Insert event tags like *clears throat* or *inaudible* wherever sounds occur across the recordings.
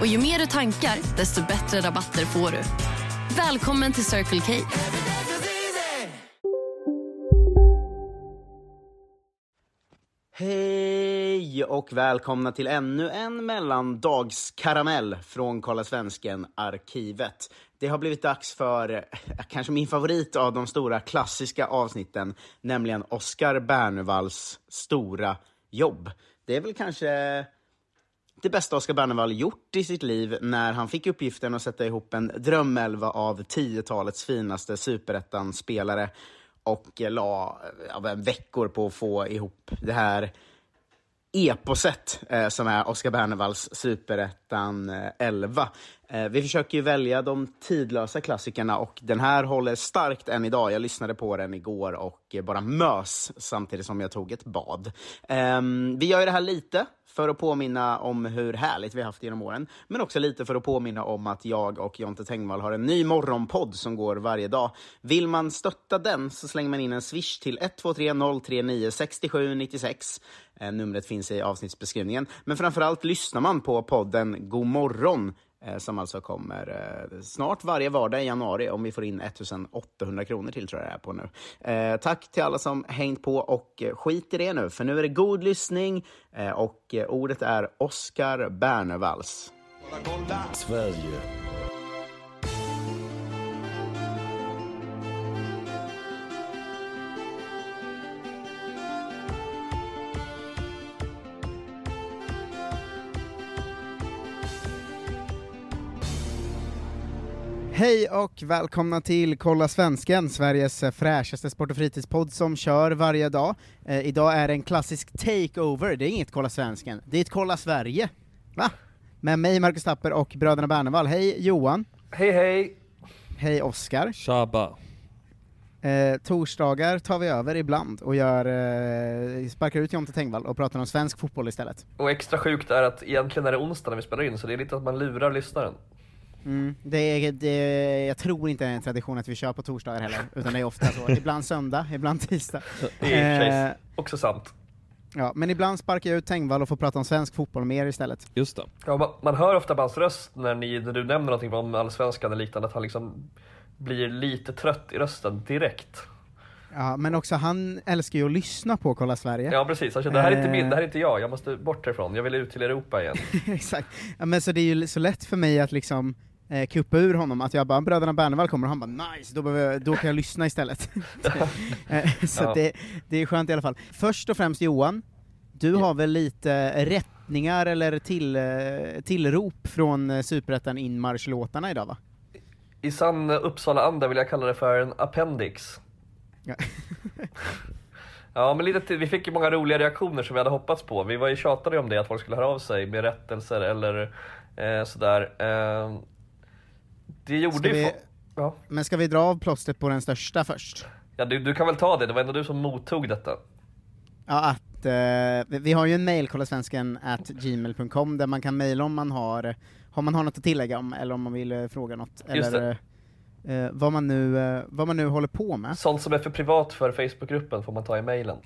Och ju mer du tankar, desto bättre rabatter får du. Välkommen till Circle K. Hej och välkomna till ännu en mellandagskaramell från Kolla Svensken-arkivet. Det har blivit dags för eh, kanske min favorit av de stora klassiska avsnitten, nämligen Oscar Bernevalls stora jobb. Det är väl kanske det bästa Oscar Bernevall gjort i sitt liv när han fick uppgiften att sätta ihop en drömelva av 10-talets finaste superettan-spelare och eh, la eh, ja, veckor på att få ihop det här eposet eh, som är Oscar Bernevalls superettan eh, 11. Eh, vi försöker ju välja de tidlösa klassikerna och den här håller starkt än idag. Jag lyssnade på den igår och bara mös samtidigt som jag tog ett bad. Ehm, vi gör ju det här lite för att påminna om hur härligt vi haft genom åren, men också lite för att påminna om att jag och Jonte Tengvall har en ny morgonpodd som går varje dag. Vill man stötta den så slänger man in en swish till 123 039 67 96. Numret finns i avsnittsbeskrivningen. Men framförallt lyssnar man på podden God morgon Eh, som alltså kommer eh, snart varje vardag i januari om vi får in 1800 kronor till tror jag det är på nu. Eh, tack till alla som hängt på och eh, skit i det nu, för nu är det god lyssning eh, och ordet är Oscar Bernevalls. Sverige. Hej och välkomna till Kolla Svensken, Sveriges fräschaste sport och fritidspodd som kör varje dag. Eh, idag är det en klassisk takeover, det är inget Kolla Svensken, det är ett Kolla Sverige. Va? Med mig, Marcus Tapper och bröderna Bernevall. Hej Johan! Hej hej! Hej Oskar! Shabba. Eh, torsdagar tar vi över ibland och gör, eh, sparkar ut Jonte Tengvall och pratar om svensk fotboll istället. Och extra sjukt är att egentligen är det onsdag när vi spelar in, så det är lite att man lurar lyssnaren. Mm, det är, det, jag tror inte det är en tradition att vi kör på torsdagar heller, utan det är ofta så. Ibland söndag, ibland tisdag. Det är Eh, också sant. Ja, men ibland sparkar jag ut Tengvall och får prata om svensk fotboll mer istället. Just det. Ja, man, man hör ofta på hans röst när, ni, när du nämner någonting om allsvenskan eller liknande, att han liksom blir lite trött i rösten direkt. Ja, men också han älskar ju att lyssna på Kolla Sverige. Ja precis, han känner det här är inte min, Eh. det här är inte jag, jag måste bort härifrån, jag vill ut till Europa igen. *laughs* Exakt. Ja, men så det är ju så lätt för mig att liksom eh, kuppa ur honom, att jag bara, bröderna Bernevall kommer, och han bara nice, då, jag- då kan jag lyssna istället. *laughs* Eh, så Ja. det, det är skönt i alla fall. Först och främst Johan, du har väl lite rättningar eller till, eh, tillrop från eh, Superettan inmarschlåtarna idag va? I sann Uppsala-anda vill jag kalla det för en appendix. Ja. *laughs* Ja men lite till, vi fick ju många roliga reaktioner som vi hade hoppats på. Vi var ju tjatade om det, att folk skulle höra av sig med rättelser eller eh, sådär. Eh, det gjorde Ska ju... vi- Ja, Men ska vi dra av plåstret på den största först? ja du, du kan väl ta det, det var ändå du som mottog detta. Ja, att, eh, vi- har ju en mail, kollasvensken at gmail.com, där man kan mejla om man har, om man har något att tillägga om, eller om man vill eh, fråga något, Just eller eh, vad, man nu, eh, vad man nu håller på med. Sånt som är för privat för Facebookgruppen får man ta i mailen.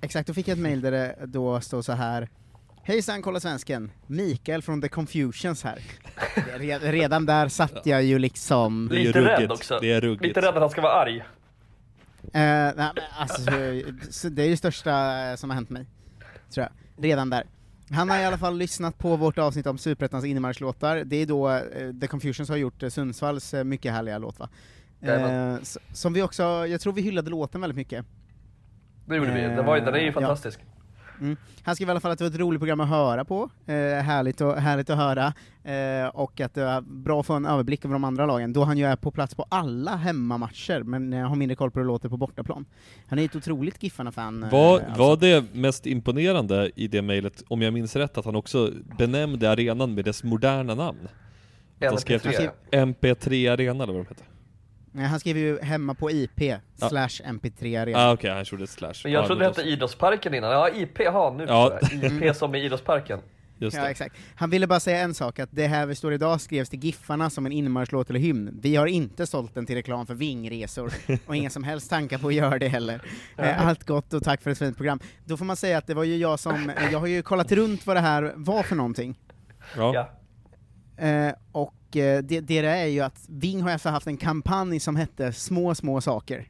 Exakt, då fick jag ett mail där det då står så här Hejsan kolla svensken, Mikael från The Confusions här. *laughs* Re- Redan där satt jag ju liksom, Det är Lite rädd också. Det är ruggigt. Lite rädd att han ska vara arg. eh, nej, men alltså, så det är det största eh, som har hänt mig, tror jag. Redan där. Han har i alla fall lyssnat på vårt avsnitt om Superettans inmarschlåtar, det är då eh, The Confusions har gjort Sundsvalls mycket härliga låt va? Som vi också, jag tror vi hyllade låten väldigt mycket. Det gjorde vi. Den, var, den är ju Ja. Mm. Han skrev i alla fall att det var ett roligt program att höra på, eh, härligt, och, härligt att höra, eh, och att det var bra att få en överblick över de andra lagen, då han ju är på plats på alla hemmamatcher, men eh, har mindre koll på hur det låter på bortaplan. Han är ett otroligt Giffarna-fan. eh, Var, alltså. var det mest imponerande i det mejlet, om jag minns rätt, att han också benämnde arenan med dess moderna namn? Skrev MP3. skrev- MP3 Arena eller vad de heter. Nej, han skriver ju hemma på IP, slash mp3 arena. Ah, Okej, han gjorde slash. Men jag Ja, trodde det hette Idrottsparken innan. Ja, IP, jaha nu Ja. IP som i Idrottsparken. Just Ja, det. exakt. Han ville bara säga en sak, att det här vi står idag skrevs till Giffarna som en inmarschlåt eller hymn. Vi har inte sålt den till reklam för vingresor, och inga som helst tankar på att göra det heller. *laughs* Allt gott och tack för ett fint program. Då får man säga att det var ju jag som, jag har ju kollat runt vad det här var för någonting. Ja. Ja. Eh, och eh, det, det är ju att Ving har alltså haft en kampanj som hette Små, små saker.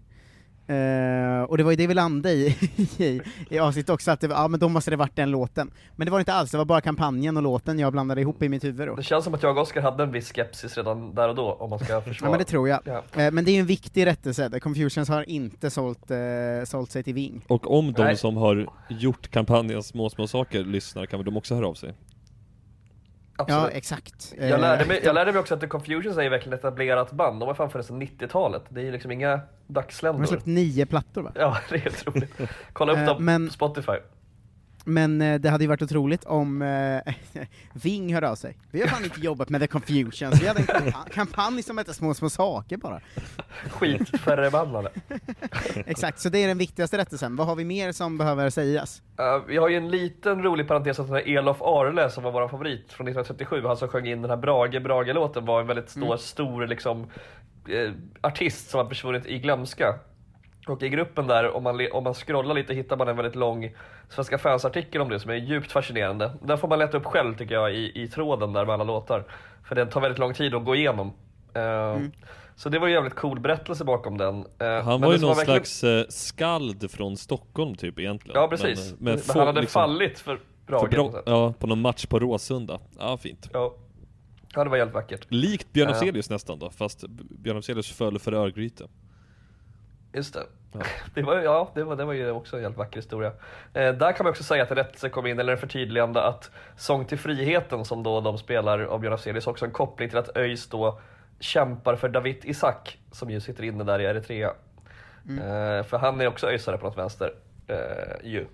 Eh, och det var ju det vi landade i, *laughs* i, i avsnittet också, att det, ja men då måste det varit den låten. Men det var inte alls, det var bara kampanjen och låten jag blandade ihop i mitt huvud då. Det känns som att jag och Oskar hade en viss skepsis redan där och då, om man ska *laughs* Ja försvara. men det tror jag. Ja. Eh, men det är ju en viktig rättelse, The Confusions har inte sålt, eh, sålt sig till Ving. Och om de Nej. som har gjort kampanjen Små små saker lyssnar kan väl de också höra av sig? Absolut. Ja, exakt. Eh, Jag lärde, mig, jag lärde mig också att The Confusions är ju verkligen ett etablerat band. De har fan funnits sedan 90-talet. Det är ju liksom inga De har dagsländor. släppt nio plattor va? Ja, *laughs* det är helt roligt. Kolla upp Eh, dem men- på Spotify. Men eh, det hade ju varit otroligt om eh, *laughs* Ving hörde av sig. Vi har fan inte jobbat med The Confusions, vi hade en kampa- *laughs* kampanj som hette Små små saker bara. Skitförbannade. *laughs* Exakt, så det är den viktigaste rättelsen. Vad har vi mer som behöver sägas? Uh, vi har ju en liten rolig parentes att den här Elof Arle som var vår favorit från 1937, han som sjöng in den här Brage Brage-låten var en väldigt stor, Mm. stor liksom, eh, artist som har försvunnit i glömska. Och i gruppen där, om man, om man scrollar lite, hittar man en väldigt lång Svenska fans-artikel om det som är djupt fascinerande. Den får man leta upp själv tycker jag i, i tråden där med alla låtar. För den tar väldigt lång tid att gå igenom. Eh, Så det var ju jävligt cool berättelse bakom den. Eh, Han men var ju någon verkligen- slags eh, skald från Stockholm typ egentligen. Ja precis. Men, Men, men han hade liksom, fallit för Brage. bra. Ja, på någon match på Råsunda. Ja, fint. Ja. ja, det var jävligt vackert. Likt Björn. Afzelius nästan då, fast Björn Afzelius föll för Örgryte. Just det. Ja. *laughs* Det var, ja, det var, det var ju också en jävligt vacker historia. Eh, där kan man också säga att en rättelse kom in, eller en förtydligande att Sång till friheten som då de spelar av Björn Afzelius också en koppling till att ÖIS då kämpar för David Isak som ju sitter inne där i Eritrea. Eh, för han är också ÖISare på något vänster. Eh, ju.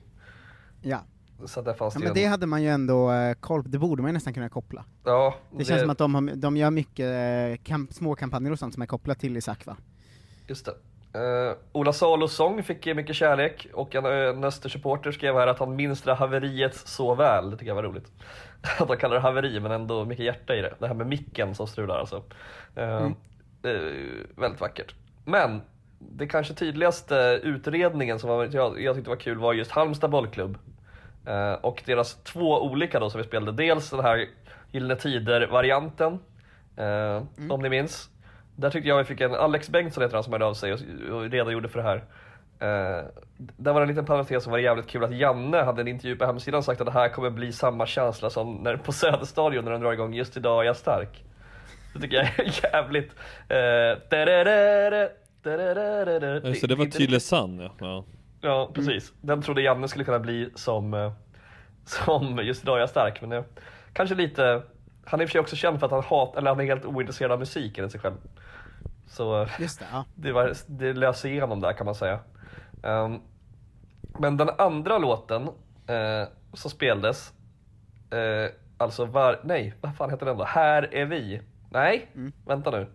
Ja. Så där fanns ja det men ju det en... hade man ju ändå eh, koll på, det borde man ju nästan kunna koppla. Ja, Det, känns som att de, har, de gör mycket eh, kamp, små kampanjer och sånt som är kopplat till Isak va? Just det. Uh, Ola Salos sång fick mycket kärlek och en, uh, en Östersupporter skrev här att han minns det haveriet så väl. Det tycker jag var roligt. *laughs* att de kallar det haveri men ändå mycket hjärta i det. Det här med micken som strular alltså. Uh, eh, väldigt vackert. Men det kanske tydligaste utredningen som var, jag, jag tyckte var kul var just Halmstad bollklubb. Eh, och deras två olika då som vi spelade. Dels den här Gyllene Tider-varianten, eh, om ni minns. Där tyckte jag vi fick en, Alex Bengtsson heter han som hörde av sig och, och redogjorde för det här. Eh, där var det en liten parentes som var jävligt kul att Janne hade en intervju på hemsidan sagt att det här kommer bli samma känsla som när, på Söderstadion när de drar igång Just idag är jag stark. Det tycker jag är *laughs* jävligt... Ja, just det, var Tylösand ja. ja. Ja, precis. Den trodde Janne skulle kunna bli som, eh, som just idag är jag stark, men det, kanske lite... Han är i och för sig också känd för att han hat, eller han är helt ointresserad av musik enligt sig själv. Så Just det, ja. *laughs* det, var, det löser igenom där kan man säga. Ehm, men den andra låten eh, som spelades, eh, alltså var, nej, vad fan heter den då? Här är vi. Nej, vänta nu.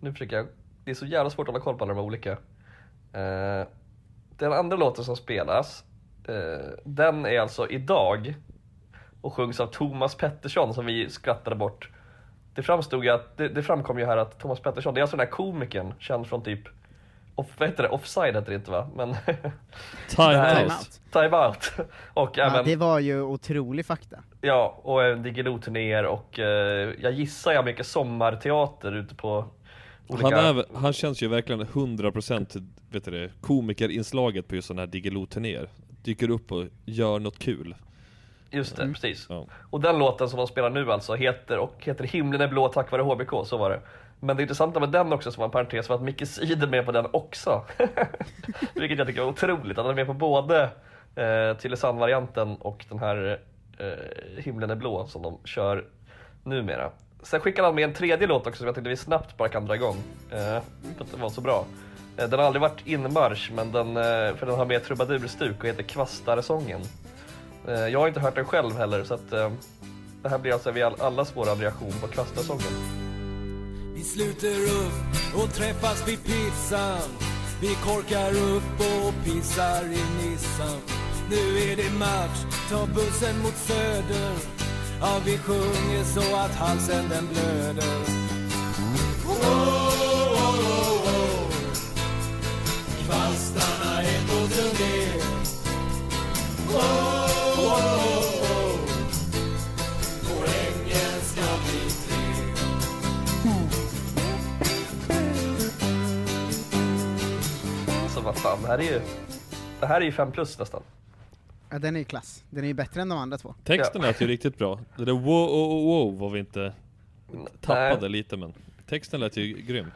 Nu försöker jag, det är så jävla svårt att hålla koll på alla de här olika. Eh, den andra låten som spelas, den är alltså idag och sjungs av Thomas Pettersson som vi skrattade bort. Det framstod ju att, det, det framkom ju här att Thomas Pettersson, det är alltså den här komikern, känd från typ, off, vad heter det, Offside heter det inte va? Men *laughs* Time. Out. Time Out. Och Ja, även, det var ju otrolig fakta. ja, och även Diggiloo-turnéer och eh, jag gissar jag mycket sommarteater ute på olika... Han, är, han känns ju verkligen 100% vet du det, komikerinslaget på just sådana här Diggiloo-turnéer. Dyker upp och gör något kul. Just det, precis. Ja. Och den låten som de spelar nu alltså heter, och heter Himlen är blå tack vare HBK, så var det. Men det intressanta med den också som var en parentes var att Micke Siden med på den också. *laughs* Vilket jag tycker var otroligt, att han är med på både eh, Tylösand-varianten och den här eh, Himlen är blå som de kör numera. Sen skickade han med en tredje låt också som jag tänkte vi snabbt bara kan dra igång. Eh, för att den var så bra. Eh, den har aldrig varit inmarsch, men den, eh, för den har med trubadurstuk och heter Kvastaresången. Eh, jag har inte hört den själv heller så att eh, Det här blir alltså allas våran reaktion på Kvastasången. Vi sluter upp och träffas vid pizzan Vi korkar upp och pissar i Nissan Nu är det match, ta bussen mot söder Ja, vi sjunger så att halsen den blöder oh, oh, oh, oh. Kvastarna är på turné oh, vad fan, det här är ju, det här är ju 5 plus nästan. Ja, den är ju klass. Den är ju bättre än de andra två. Texten lät ju riktigt bra. Det där wow, wow, wow var vi inte tappade Nej. lite men texten lät ju grym.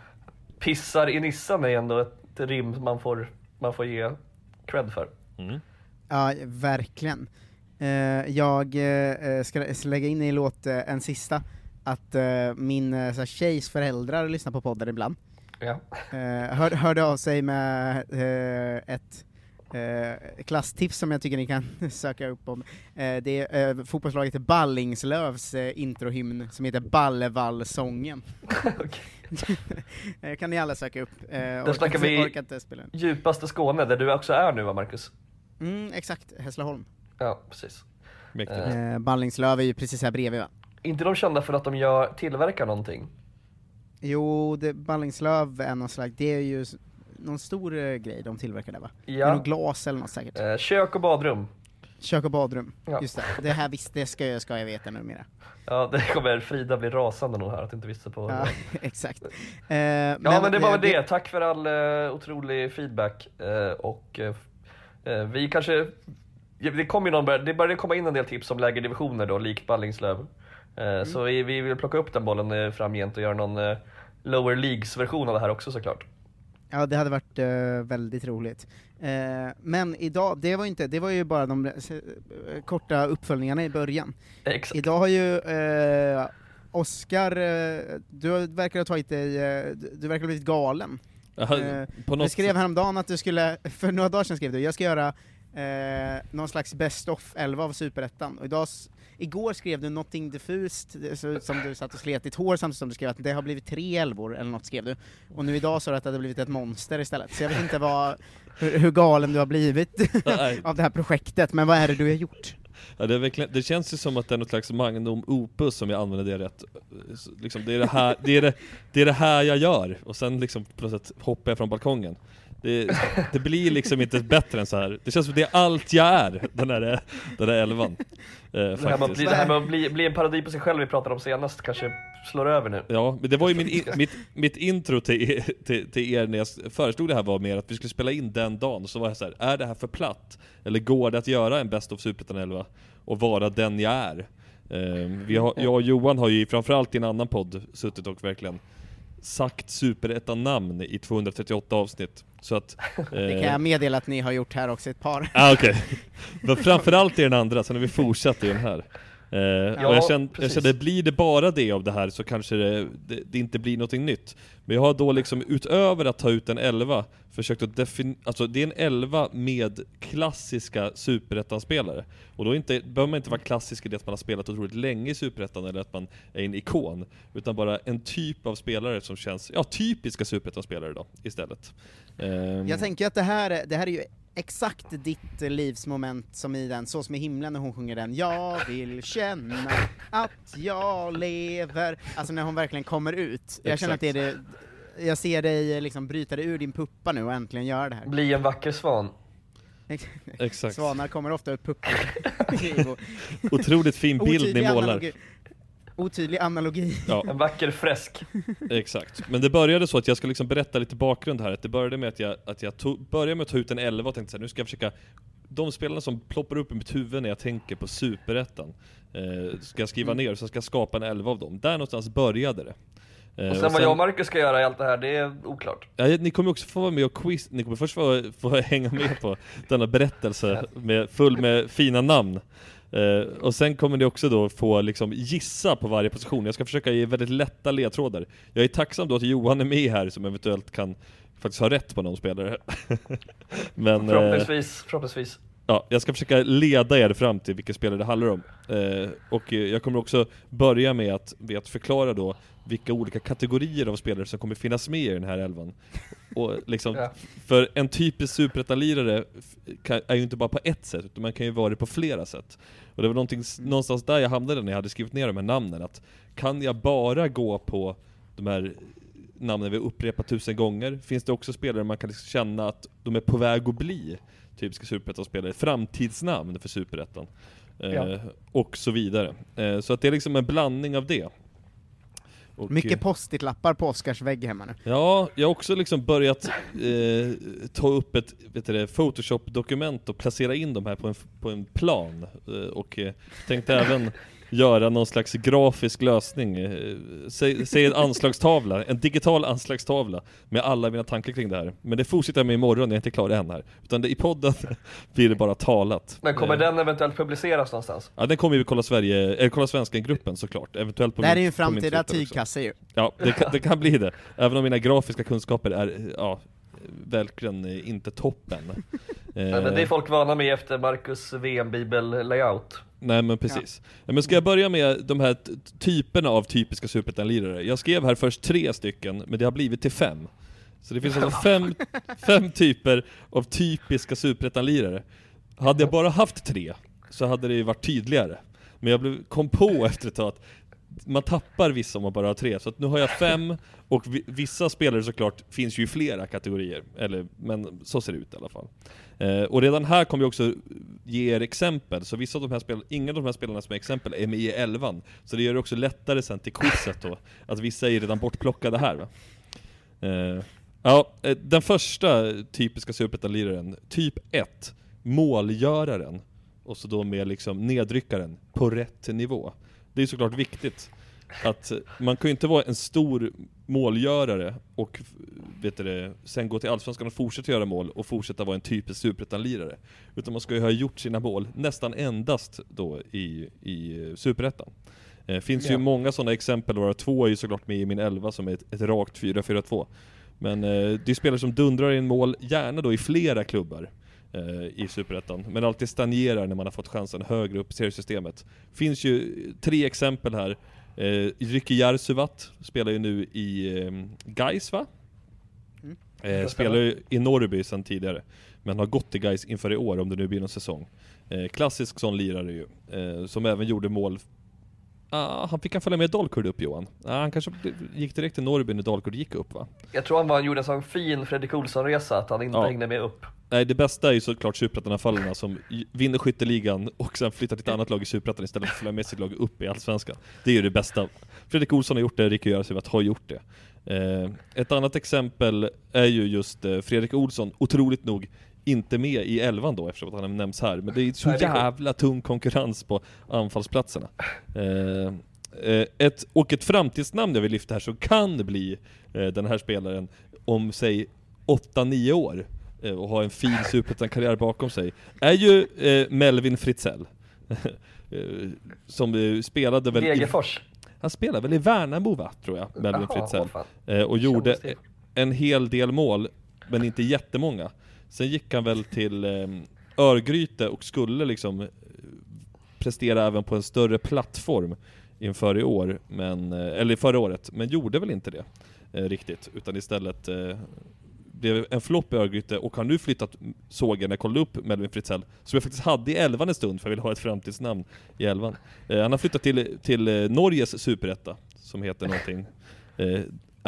Pissar i Nissan är ändå ett rim man får, man får ge cred för. Mm. Ja, verkligen. Eh, jag eh, ska lägga in i låt eh, en sista, att eh, min uh, så här, tjejs föräldrar lyssnar på podden ibland. Ja. Eh, hör, hörde av sig med eh, ett eh, klasstips som jag tycker ni kan *laughs* söka upp om. Eh, det är eh, fotbollslaget Ballingslövs eh, introhymn som heter Ballevallsången. *laughs* *laughs* Eh, kan ni alla söka upp. Eh, orkar snackar inte- vi-. Djupaste Skåne, där du också är nu va Marcus? Mm, exakt, Hässleholm. Ja, precis. Mäktigt. Eh, Ballingslöv är ju precis här bredvid va? inte de kända för att de gör, tillverkar någonting? Jo, det, Ballingslöv är någon slags, det är ju någon stor eh, grej de tillverkar där va? Det är Ja. nog glas eller något säkert. Eh, kök och badrum. Kök och badrum, Ja. just det. Det här visst, det ska jag, ska jag veta numera. Ja, det kommer Frida bli rasande nog här att du inte visste på. Ja, *laughs* exakt. Eh, Ja men, det var eh, väl det, tack för all uh, otrolig feedback. eh, och eh, eh, vi kanske, ja, det kommer ju någon, det började komma in en del tips om lägre divisioner då, likt Ballingslöv. Eh, Så vi, vi vill plocka upp den bollen uh, framgent och göra någon eh, lower leagues version av det här också såklart. Ja, det hade varit eh, väldigt roligt. Eh, men idag, det var, inte, det var ju bara de eh, korta uppföljningarna i början. Exakt. Idag har ju eh, Oscar, eh, du verkar ha tagit dig, eh, du- du verkar ha blivit galen. Jaha, Eh, på Du något skrev häromdagen att du skulle, *laughs* för några dagar sedan skrev du, jag ska göra eh, någon slags best of 11 av Superettan, och idag, igår skrev du någonting diffust, ut som du satt och slet ditt hår samtidigt som du skrev att det har blivit tre elvor, eller något skrev du. Och nu idag sa du att det hade blivit ett monster istället, så jag vet inte vad, hur, hur galen du har blivit *laughs* *laughs* av det här projektet, men vad är det du har gjort? Ja, det, det känns ju som att det är något slags magnum opus om jag använder det rätt. Liksom, det, är det, här, det, är det, det är det här jag gör, och sen liksom på något sätt hoppar jag från balkongen. Det, det blir liksom inte bättre än så här. Det känns som det är allt jag är, den där, den där elvan. Eh, Det här med att, bli, det här med att bli, bli en parodi på sig själv vi pratade om senast kanske slår över nu. Ja, men det var ju min, in- mitt, mitt intro till, till, till er när jag föreslog det här var mer att vi skulle spela in den dagen, så var jag så här: är det här för platt? Eller går det att göra en Best of Superettan 11 och vara den jag är? Ehm, vi har, jag och Johan har ju framförallt i en annan podd suttit och verkligen sagt Superettan-namn i 238 avsnitt. Så att... *laughs* Det kan eh, jag meddela att ni har gjort här också ett par. Ah, okej. Men framförallt i den andra, sen har vi fortsatt i den här. Eh, Ja, och jag kände, jag kände, blir det bara det av det här så kanske det, det, det inte blir någonting nytt. Men jag har då liksom utöver att ta ut en 11 försökt att definiera, alltså det är en 11 med klassiska superettan-spelare. Och då inte, behöver man inte vara klassisk i det att man har spelat otroligt länge i superettan eller att man är en ikon. Utan bara en typ av spelare som känns, ja typiska superettan-spelare då istället. Ehm, Jag tänker att det här, är- det här är ju exakt ditt livsmoment som i den, Så som i himlen när hon sjunger den Jag vill känna att jag lever, alltså när hon verkligen kommer ut. Jag känner att det är det, jag ser dig liksom bryta dig ur din puppa nu och äntligen göra det här. Bli en vacker svan. Exakt. Svanar kommer ofta upp puppor. *laughs* Otroligt fin bild ni målar. Otydlig analogi. Ja, *laughs* En vacker fresk. exakt. Men det började så att jag ska liksom berätta lite bakgrund här. Att det började med att jag, att jag tog, började med att ta ut en 11 och tänkte så här, nu ska jag försöka de spelarna som ploppar upp i mitt huvud när jag tänker på superettan eh, ska jag skriva ner och så ska jag skapa en 11 av dem. Där någonstans började det. Eh, Och sen vad jag och Marcus ska göra i allt det här, det är oklart. Ja, ni kommer också få vara med och quiz, ni kommer först få, få hänga med på denna berättelse med, full med fina namn. Eh, och sen kommer ni också då få liksom gissa på varje position. Jag ska försöka ge väldigt lätta ledtrådar. Jag är tacksam då att Johan är med här som eventuellt kan faktiskt ha rätt på någon spelare. *laughs* Men, eh, Förhoppningsvis, förhoppningsvis. Ja, jag ska försöka leda er fram till vilka spelare det handlar om. Eh, och eh, jag kommer också börja med att, med att förklara då vilka olika kategorier av spelare som kommer finnas med i den här elvan. Och liksom, Ja. För en typisk superettan-lirare är ju inte bara på ett sätt, utan man kan ju vara det på flera sätt. Och det var s- någonstans där jag hamnade när jag hade skrivit ner de här namnen, att kan jag bara gå på de här namnen vi upprepat tusen gånger? Finns det också spelare man kan liksom känna att de är på väg att bli typiska superettan-spelare? Framtidsnamn för superettan. Eh, Ja. Och så vidare. Eh, så att det är liksom en blandning av det. Och, Mycket post-it-lappar på Oskars vägg hemma nu. Ja, jag har också liksom börjat eh, ta upp ett vet du Photoshop-dokument och placera in dem här på en, på en plan. Eh, och eh, tänkte även göra någon slags grafisk lösning. Eh, säg, säg en anslagstavla, en digital anslagstavla med alla mina tankar kring det här. Men det fortsätter jag med imorgon, jag är inte klar än här. Utan det, i podden *laughs* blir det bara talat. Men kommer Eh, den eventuellt publiceras någonstans? Ja, den kommer ju Kolla Sverige, eller Kolla Svenskan-gruppen såklart. Eventuellt på Det här är min- ju en framtida tygkasse ju. Ja, det kan, det kan bli det. Även om mina grafiska kunskaper är, ja, verkligen eh, inte toppen. Eh, men det är folk vana med efter Marcus VM-bibel-layout. Nej men precis. Ja. Men ska jag börja med de här typerna av typiska superettan-lirare? Jag skrev här först tre stycken, men det har blivit till fem. Så det finns alltså fem, fem typer av typiska superettan-lirare. Hade jag bara haft tre, så hade det ju varit tydligare. Men jag kom på efter ett tag att man tappar vissa om man bara har tre, så att nu har jag fem, och vissa spelare såklart finns ju i flera kategorier, eller, men så ser det ut i alla fall. Eh, och redan här kommer jag också ge er exempel, så vissa av de här spelarna, ingen av de här spelarna som är exempel är med i elvan, så det gör det också lättare sen till quizet då, att vissa är redan bortplockade här va. Eh, ja, eh, den första typiska superettan-liraren, typ 1, målgöraren, och så då med liksom nedryckaren på rätt nivå. Det är såklart viktigt att eh, man kan ju inte vara en stor målgörare och vet det, sen gå till Allsvenskan och fortsätta göra mål och fortsätta vara en typisk superettan-lirare. Utan man ska ju ha gjort sina mål nästan endast då i, i eh, superettan. Det finns ju Ja. många sådana exempel, våra två är ju såklart med i min elva som är ett, ett rakt 4-4-2. Men eh, det är spelare som dundrar in mål, gärna då i flera klubbar eh, i Superettan, men alltid stagnerar när man har fått chansen högre upp i seriesystemet. Finns ju tre exempel här. Eh, Ricky Järsuvat spelar ju nu i eh, Gais va? Mm. Eh, spelar ju i Norrby sedan tidigare, men har gått till Gais inför i år om det nu blir någon säsong. Eh, klassisk sån lirare ju, eh, som även gjorde mål Ah, han fick han följa med Dalkurd upp Johan? Ah, han kanske gick direkt till Norrby när Dalkurd gick upp va? Jag tror han var, gjorde en sån fin Fredrik Olsson-resa att han inte Ja. hängde med upp. Nej det bästa är ju såklart superettan-anfallarna som vinner skytteligan och sen flyttar till ett annat lag i superettan istället för att följa med sitt lag upp i allsvenskan. Det är ju det bästa. Fredrik Olsson har gjort det, Ricky Jarsivat har gjort det. Eh, ett annat exempel är ju just eh, Fredrik Olsson, otroligt nog inte med i elvan då eftersom han nämns här, men det är så jävla tung konkurrens på anfallsplatserna. Eh, eh, ett, och ett framtidsnamn jag vill lyfta här som kan bli eh, den här spelaren om, säg 8-9 år eh, och ha en fin *laughs* superettan-karriär bakom sig, är ju eh, Melvin Fritzell. *laughs* Eh, som spelade väl Degerfors. Han spelade väl i Värnamo va, tror jag, Melvin Jaha, Fritzell. och gjorde en hel del mål, men inte jättemånga. Sen gick han väl till eh, Örgryte och skulle liksom eh, prestera även på en större plattform inför i år, men, eh, eller förra året, men gjorde väl inte det eh, riktigt, utan istället eh, blev en flopp i Örgryte och har nu flyttat, såg jag när jag kollade upp Melvin Fritzell, som jag faktiskt hade i elvan en stund för jag ville ha ett framtidsnamn i elvan. Eh, han har flyttat till, till eh, Norges superetta, som heter någonting. Eh,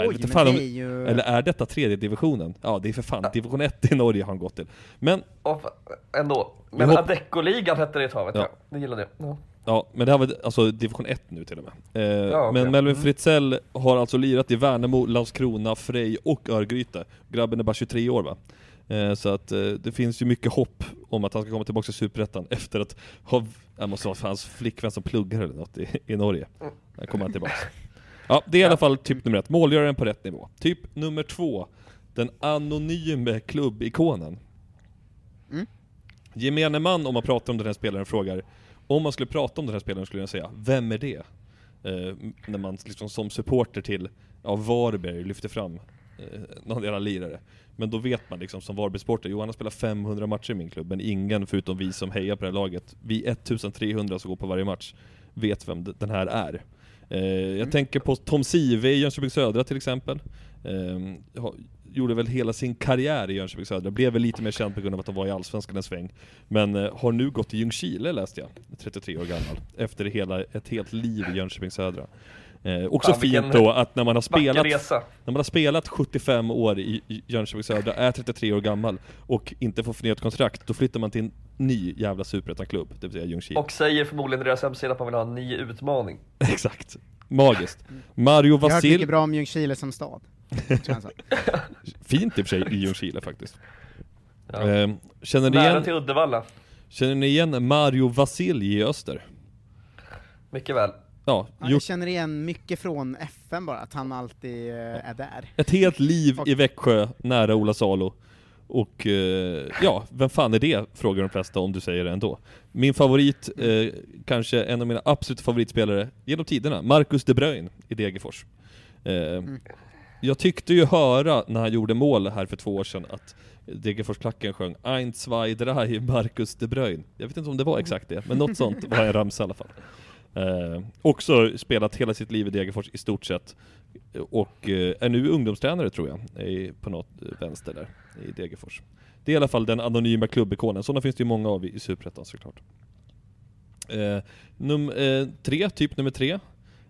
Oj, inte fan det om- är ju... Eller är detta tredje divisionen? Ja, det är för fan division 1 i Norge har han gått till. Men, Och fa- ändå. Men hopp- Adecco-ligan hette det ett tag vet Ja. jag. Det gillade jag. Ja. ja, men det här var alltså division 1 nu till och med. Eh, Ja, okej. Men Melvin Fritzell har alltså lirat i Värnamo, Landskrona, Frej och Örgryte. Grabben är bara 23 år va? Eh, Så att eh, det finns ju mycket hopp om att han ska komma tillbaka till Superettan efter att ha, jag måste vara hans flickvän som pluggar eller något i, i Norge. Där kommer han tillbaka. Ja, det är i alla fall typ nummer ett, målgöraren på rätt nivå. Typ nummer två, den anonyme klubbikonen. Mm. Gemene man om man pratar om den här spelaren frågar, om man skulle prata om den här spelaren skulle jag säga, vem är det? Eh, när man liksom som supporter till ja, Varberg lyfter fram eh, någon jävla lirare. Men då vet man liksom som Varbergssporter, Johan har spelat 500 matcher i min klubb, men ingen förutom vi som hejar på det här laget, vi 1300 som går på varje match, vet vem den här är. Eh, jag tänker på Tom Sive i Jönköping Södra till exempel. Eh, ha- gjorde väl hela sin karriär i Jönköping Södra, blev väl lite mer känd på grund av att de var i Allsvenskan en sväng. Men eh, har nu gått till Ljungskile läste jag, 33 år gammal, efter hela, ett helt liv i Jönköping Södra. Eh, också Fan, fint då att när man har spelat när man har spelat 75 år i i Jönköping Södra, är 33 år gammal och inte får förnyat kontrakt, då flyttar man till en ny jävla superettan-klubb, det vill säga Ljungskile. Och säger förmodligen deras hemsida att man vill ha en ny utmaning. *laughs* Exakt. Magiskt. Mario Jag har hört Vasil, mycket bra om Ljungskile som stad. *laughs* fint i och för sig i Ljungskile faktiskt. Ja. Eh, känner, ni Nära igen, till Uddevalla. känner ni igen Mario Vasilj i Öster? Mycket väl. Ja, Ja, jag känner igen mycket från FN bara, att han alltid eh, är där. ett helt liv i Växjö, nära Ola Salo. Och eh, ja, vem fan är det? Frågar de flesta om du säger det ändå. Min favorit, eh, kanske en av mina absoluta favoritspelare genom tiderna, Marcus de Bruyne i Degerfors. Eh, Jag tyckte ju höra när han gjorde mål här för två år sedan att Degerforsklacken sjöng Ein, zwei, drei, Marcus de Bruyne. Jag vet inte om det var exakt det, men något sånt var en ramsa i alla fall. Eh, också spelat hela sitt liv i Degerfors i stort sett. Och eh, är nu ungdomstränare tror jag, på något eh, vänster där i Degerfors. Det är i alla fall den anonyma klubbikonen, sådana finns det ju många av i, Superettan såklart. Eh, num, eh, tre, typ nummer tre.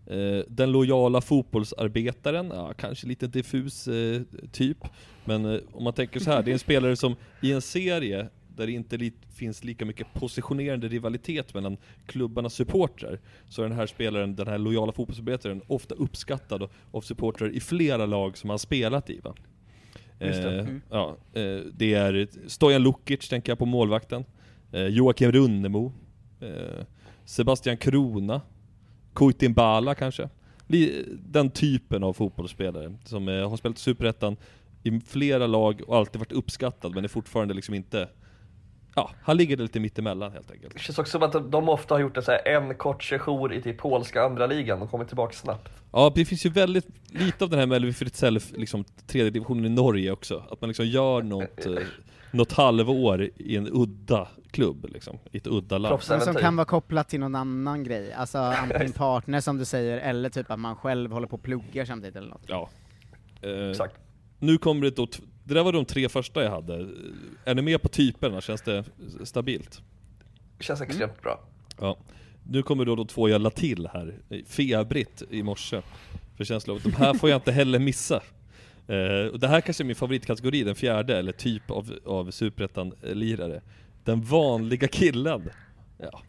Eh, den lojala fotbollsarbetaren, ja, kanske lite diffus eh, typ. Men eh, om man tänker så här, det är en spelare som i en serie där det inte li finns lika mycket positionerande rivalitet mellan klubbarnas supportrar, så är den här spelaren, den här lojala fotbollsarbetaren, ofta uppskattad av supportrar i flera lag som han spelat i. Va? Det. Eh, Mm. ja, eh, det är Stojan Lukic, tänker jag på målvakten. Eh, Joakim Runnemo. Sebastian Krona. Kuitin Bala kanske. Den typen av fotbollsspelare som har spelat Superettan i flera lag och alltid varit uppskattad men är fortfarande liksom inte... Ja, han ligger lite mittemellan helt enkelt. Det känns också som att de ofta har gjort en, så här, en kort sejour i typ polska andra ligan och kommit tillbaka snabbt. Ja, det finns ju väldigt lite av den här Melvi Fritzell, liksom tredje divisionen i Norge också. Att man liksom gör något, eh, något halvår i en udda klubb liksom, i ett udda land. Men som kan vara kopplat till någon annan grej, alltså antingen partner som du säger, eller typ att man själv håller på och pluggar samtidigt eller något. Ja. Eh, Exakt. nu kommer det då, det där var de tre första jag hade. Är ni med på typerna? Känns det stabilt? Känns extremt bra. Ja. Nu kommer då de två jag la till här, febrigt i morse. För känslan de här får jag inte heller missa. Eh, och det här kanske är min favoritkategori, den fjärde, eller typ av, av superettan-lirare. Den vanliga killen. Ja.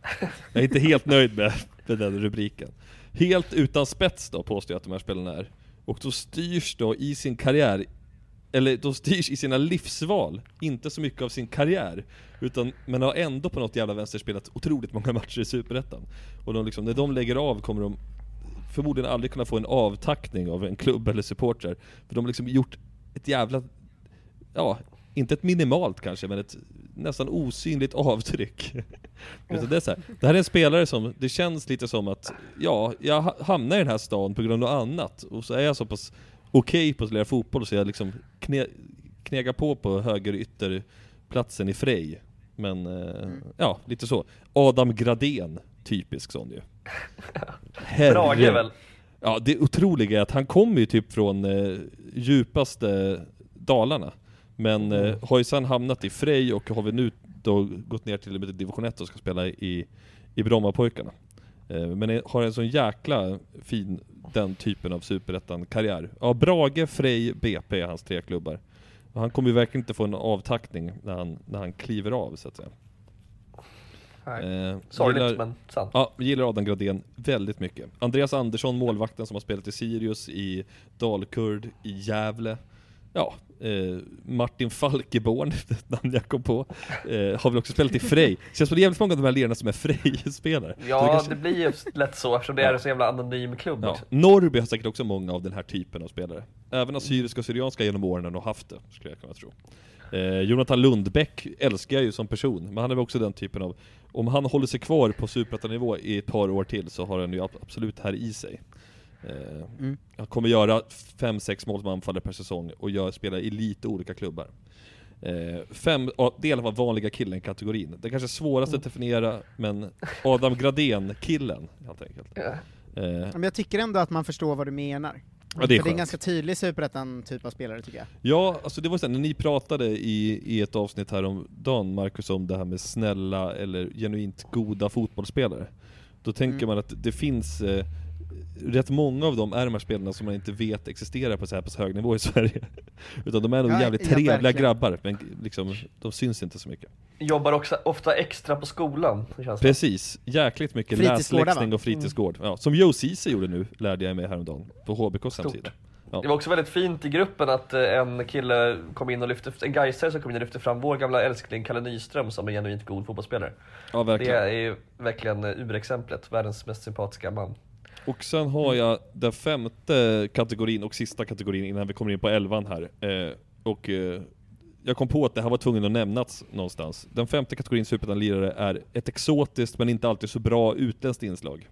Jag är inte helt nöjd med, med den rubriken. Helt utan spets då, påstår jag att de här spelarna är. Och då styrs då i sin karriär, eller de styrs i sina livsval, inte så mycket av sin karriär. Utan, men har ändå på något jävla vänster spelat otroligt många matcher i Superettan. Och de liksom, när de lägger av kommer de förmodligen aldrig kunna få en avtackning av en klubb eller supportrar. För de har liksom gjort ett jävla, ja, inte ett minimalt kanske, men ett nästan osynligt avtryck. *laughs* Utan det, är så här, det här är en spelare som, det känns lite som att, ja, jag hamnar i den här stan på grund av något annat. Och så är jag så pass okej på att lira fotboll så jag liksom kne, knegar på på höger ytterplatsen i Frej. Men, eh, ja, lite så. Adam Gradén, typisk sån ju. *laughs* Brage väl? Ja, det otroliga är att han kommer ju typ från eh, djupaste Dalarna. Men eh, har ju sen hamnat i Frej och har vi nu då gått ner till division 1 och ska spela i, i Brommapojkarna. Eh, men har en sån jäkla fin, den typen av superettan-karriär. Ja, Brage, Frej, BP är hans tre klubbar. Och han kommer ju verkligen inte få en avtackning när han, när han kliver av så att säga. Nej. Eh, Sorgligt gillar- men sant. Ja, gillar Adam Gradén väldigt mycket. Andreas Andersson, målvakten som har spelat i Sirius, i Dalkurd, i Gävle. Ja, eh, Martin Falkeborn, *laughs* ett namn jag kom på, eh, har väl också spelat i Frej. Känns som det är jävligt många av de här lirarna som är Frej-spelare. Så det Ja, kanske- det blir ju lätt så eftersom det är en så jävla anonym klubb Ja. Norrby har säkert också många av den här typen av spelare. Även assyriska och syrianska genom åren har haft det, skulle jag kunna tro. Eh, Jonathan Lundbäck älskar jag ju som person, men han är väl också den typen av... Om han håller sig kvar på superettanivå i ett par år till så har han ju ab- absolut här i sig. Eh, Mm. Han kommer göra 5-6 mål som anfallare per säsong och gör, spelar i lite olika klubbar. Eh, fem, det är i alla fall vanliga killen-kategorin. Det kanske svåraste att definiera, men Adam Gradén-killen helt enkelt. Ja. Eh, Men jag tycker ändå att man förstår vad du menar. Ja, det är För det är en skönt. ganska tydlig superettan typ av spelare tycker jag. Ja, alltså det var så här, när ni pratade i, i ett avsnitt här om dagen, Marcus, om det här med snälla eller genuint goda fotbollsspelare. Då tänker Mm. man att det finns eh, rätt många av dem är de här spelarna som man inte vet existerar på så här pass hög nivå i *laughs* Sverige. Utan de är nog Ja, jävligt ja, trevliga verkligen. grabbar, men liksom, de syns inte så mycket. Jobbar också ofta extra på skolan, det känns det. Precis, jäkligt mycket läsläxning och fritidsgård. Ja, som Joe Ceesay gjorde nu, lärde jag mig häromdagen, på HBKs Stort. hemsida. Ja. Det var också väldigt fint i gruppen att eh, en kille kom in och lyfte, en Gaisare som kom in och lyfte fram vår gamla älskling Kalle Nyström som en genuint god fotbollsspelare. ja, Det verkligen. är ju verkligen eh, urexemplet, världens mest sympatiska man. Och sen har jag den femte kategorin och sista kategorin innan vi kommer in på elvan här. Eh, och eh, jag kom på att det här var tvungen att nämnas någonstans. Den femte kategorin Superettan-lirare är ett exotiskt men inte alltid så bra utländskt inslag.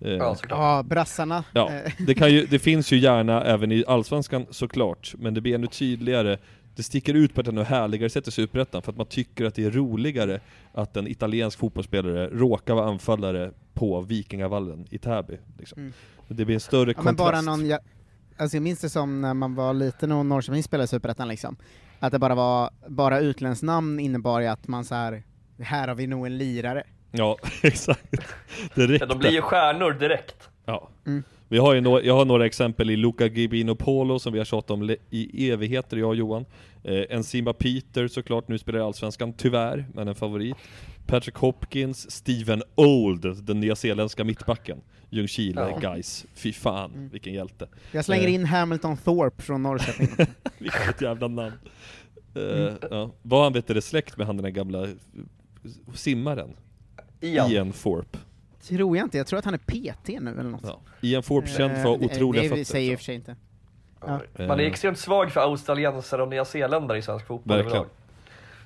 Eh, Ja, såklart. Ja, brassarna. Ja, det, kan ju, det finns ju gärna även i Allsvenskan såklart, men det blir ännu tydligare det sticker ut på ett ännu härligare sätt i Superettan för att man tycker att det är roligare att en italiensk fotbollsspelare råkar vara anfallare på Vikingavallen i Täby. Liksom. Mm. Det blir en större Ja, men kontrast. bara någon, jag, alltså jag minns det som när man var liten och Norrköping spelade i Superettan liksom. Att det bara var, bara utländskt namn innebar ju att man så här, här har vi nog en lirare. Ja, *laughs* exakt. Ja, de blir ju stjärnor direkt. Ja. Mm. Vi har ju några, jag har några exempel i Luca Gibino Polo som vi har tjatat om i evigheter, jag och Johan. Eh, Enzima Peter såklart, nu spelar i Allsvenskan, tyvärr, men en favorit. Patrick Hopkins, Steven Old, den nyzeeländska mittbacken. Ljungskile, Ja. guys. Fy fan, Mm. vilken hjälte. Jag slänger Eh. in Hamilton Thorpe från Norrköping. *laughs* Vilket jävla namn. Eh, Mm. ja. Var han vet du, det släkt med han den där gamla eh, simmaren? Ian. Ian Thorpe. Tror jag inte, jag tror att han är PT nu eller något. Ja. Ian Thorpe känd för Eh, otroliga det fötter. säger jag i och för sig inte. Ja. Man är extremt svag för australiensare och nyzeeländare i svensk fotboll Verkligen.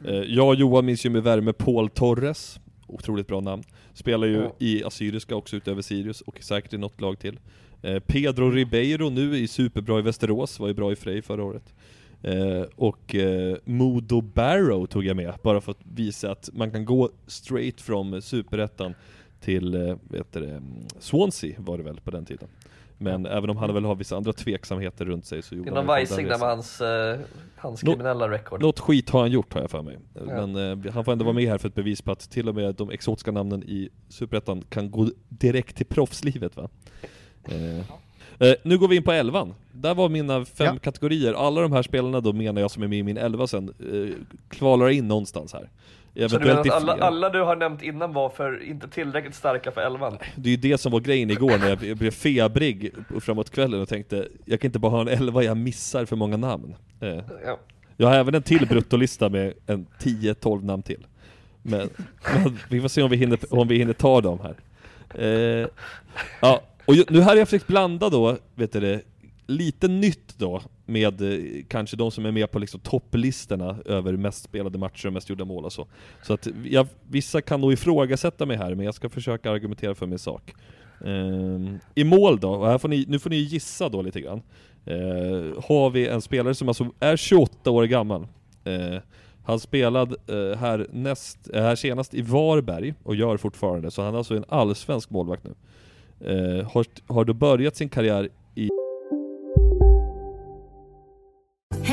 Eh, Jag och Johan minns ju med värme Paul Torres, otroligt bra namn. Spelar ju Ja. i Assyriska också utöver Sirius och säkert i något lag till. Eh, Pedro Ribeiro nu i superbra i Västerås, var ju bra i Frej förra året. Eh, och eh, Modo Barrow tog jag med, bara för att visa att man kan gå straight från superettan till, eh, vet det, Swansea var det väl på den tiden. Men även om han väl har vissa andra tveksamheter runt sig så gjorde är han resan. med hans, eh, hans Nå- kriminella record. Något skit har han gjort har jag för mig. Ja. Men eh, han får ändå vara med här för ett bevis på att till och med de exotiska namnen i Superettan kan gå direkt till proffslivet va? Eh. Eh, nu går vi in på elvan. Där var mina fem Ja. kategorier. Alla de här spelarna då menar jag som är med i min elva sen, eh, kvalar in någonstans här. Så du menar att alla, alla du har nämnt innan var för inte tillräckligt starka för elvan? Det är ju det som var grejen igår när jag blev febrig framåt kvällen och tänkte Jag kan inte bara ha en elva, jag missar för många namn. Eh. Ja. Jag har även en till bruttolista med en 10-12 namn till. Men, men vi får se om vi hinner, om vi hinner ta dem här. Eh, ja, och nu här har jag försökt blanda då, vet du det, lite nytt då med eh, kanske de som är med på liksom topplistorna över mest spelade matcher och mest gjorda mål och så. Så att jag, vissa kan nog ifrågasätta mig här, men jag ska försöka argumentera för min sak. Eh, I mål då, och här får ni, nu får ni gissa då lite grann. Eh, har vi en spelare som alltså är 28 år gammal. Eh, han spelade eh, här, näst, eh, här senast i Varberg och gör fortfarande, så han är alltså en allsvensk målvakt nu. Eh, har, har då börjat sin karriär i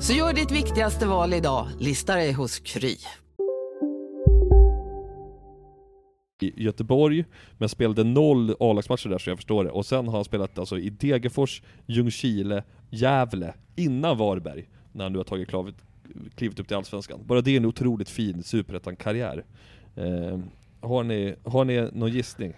Så gör ditt viktigaste val idag, lista dig hos Kry. i Göteborg, men spelade noll A-lagsmatcher där så jag förstår det. Och sen har han spelat alltså i Degerfors, Ljungskile, Gävle, innan Varberg, när han nu har tagit klavet, klivit upp till Allsvenskan. Bara det är en otroligt fin superettan-karriär. Eh, har, ni, har ni någon gissning?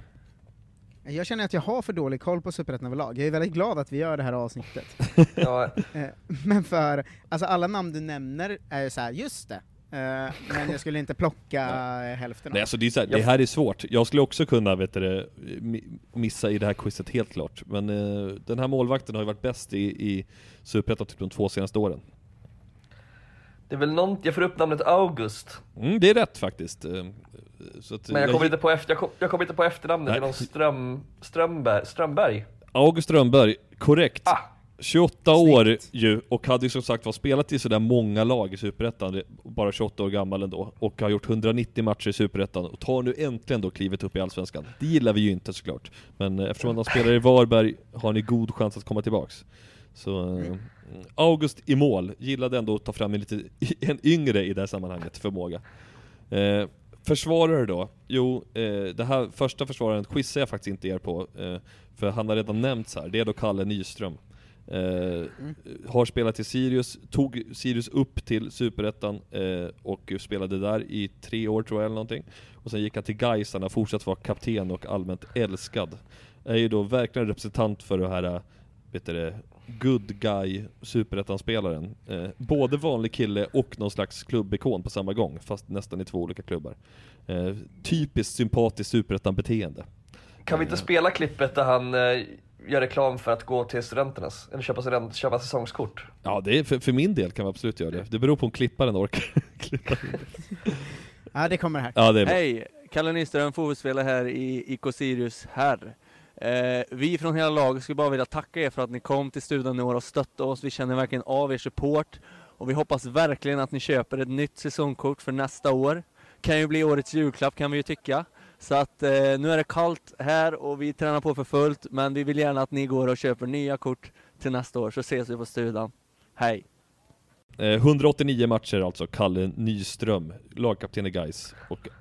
Jag känner att jag har för dålig koll på Superettan överlag. Jag är väldigt glad att vi gör det här avsnittet. *laughs* Ja, Eh, Men för, alltså alla namn du nämner är ju såhär, just det. Eh, Men jag skulle inte plocka eh, hälften av Nej, alltså det, är så här, det här är svårt. Jag skulle också kunna vet du, missa i det här quizet helt klart. Men eh, den här målvakten har ju varit bäst i, i Superettan typ de två senaste åren. det är väl någon, jag får upp namnet August, Mm, det är rätt faktiskt. Så att, men jag kommer inte på, efter, jag kom, jag kommer inte på efternamnet, det är Nej. någon Ström, Strömberg, Strömberg. August Strömberg, korrekt. Ah. 28 år ju, och hade ju som sagt var spelat i sådär många lag i Superettan, bara 28 år gammal ändå, och har gjort 190 matcher i Superettan, och tar nu äntligen då klivet upp i Allsvenskan. Det gillar vi ju inte såklart, men eh, eftersom han spelar i Varberg har ni god chans att komma tillbaks. Så eh, August i mål, gillade ändå att ta fram en lite *laughs* en yngre i det här sammanhanget, förmåga. Eh, försvarare då? Jo, eh, det här första försvararen quizar jag faktiskt inte er på, eh, för han har redan nämnts här, det är då Kalle Nyström. Eh, Har spelat i Sirius, tog Sirius upp till Superettan eh, och spelade där i tre år tror jag eller någonting. Och sen gick han till Gais, han har fortsatt vara kapten och allmänt älskad. Är ju då verkligen representant för det här, eh, vet du det, good guy Superettan-spelaren. Eh, både vanlig kille och någon slags klubbikon på samma gång, fast nästan i två olika klubbar. Eh, typiskt sympatiskt Superettan-beteende. Kan vi inte spela klippet där han eh, gör reklam för att gå till studenternas, eller köpa, student, köpa säsongskort? Ja, det är, för, för min del kan vi absolut göra det. Det beror på om klipparen orkar *laughs* klippa. Ja, det kommer här. Ja, det är bra. Hej! Kalle Nyström, fotbollsspelare här i IK Sirius herr. Eh, vi från hela laget skulle bara vilja tacka er för att ni kom till studion i år och stöttade oss. Vi känner verkligen av er support och vi hoppas verkligen att ni köper ett nytt säsongkort för nästa år. Kan ju bli årets julklapp kan vi ju tycka. Så att eh, nu är det kallt här och vi tränar på för fullt men vi vill gärna att ni går och köper nya kort till nästa år så ses vi på studion. Hej! Eh, 189 matcher alltså, Kalle Nyström, lagkapten i Gais.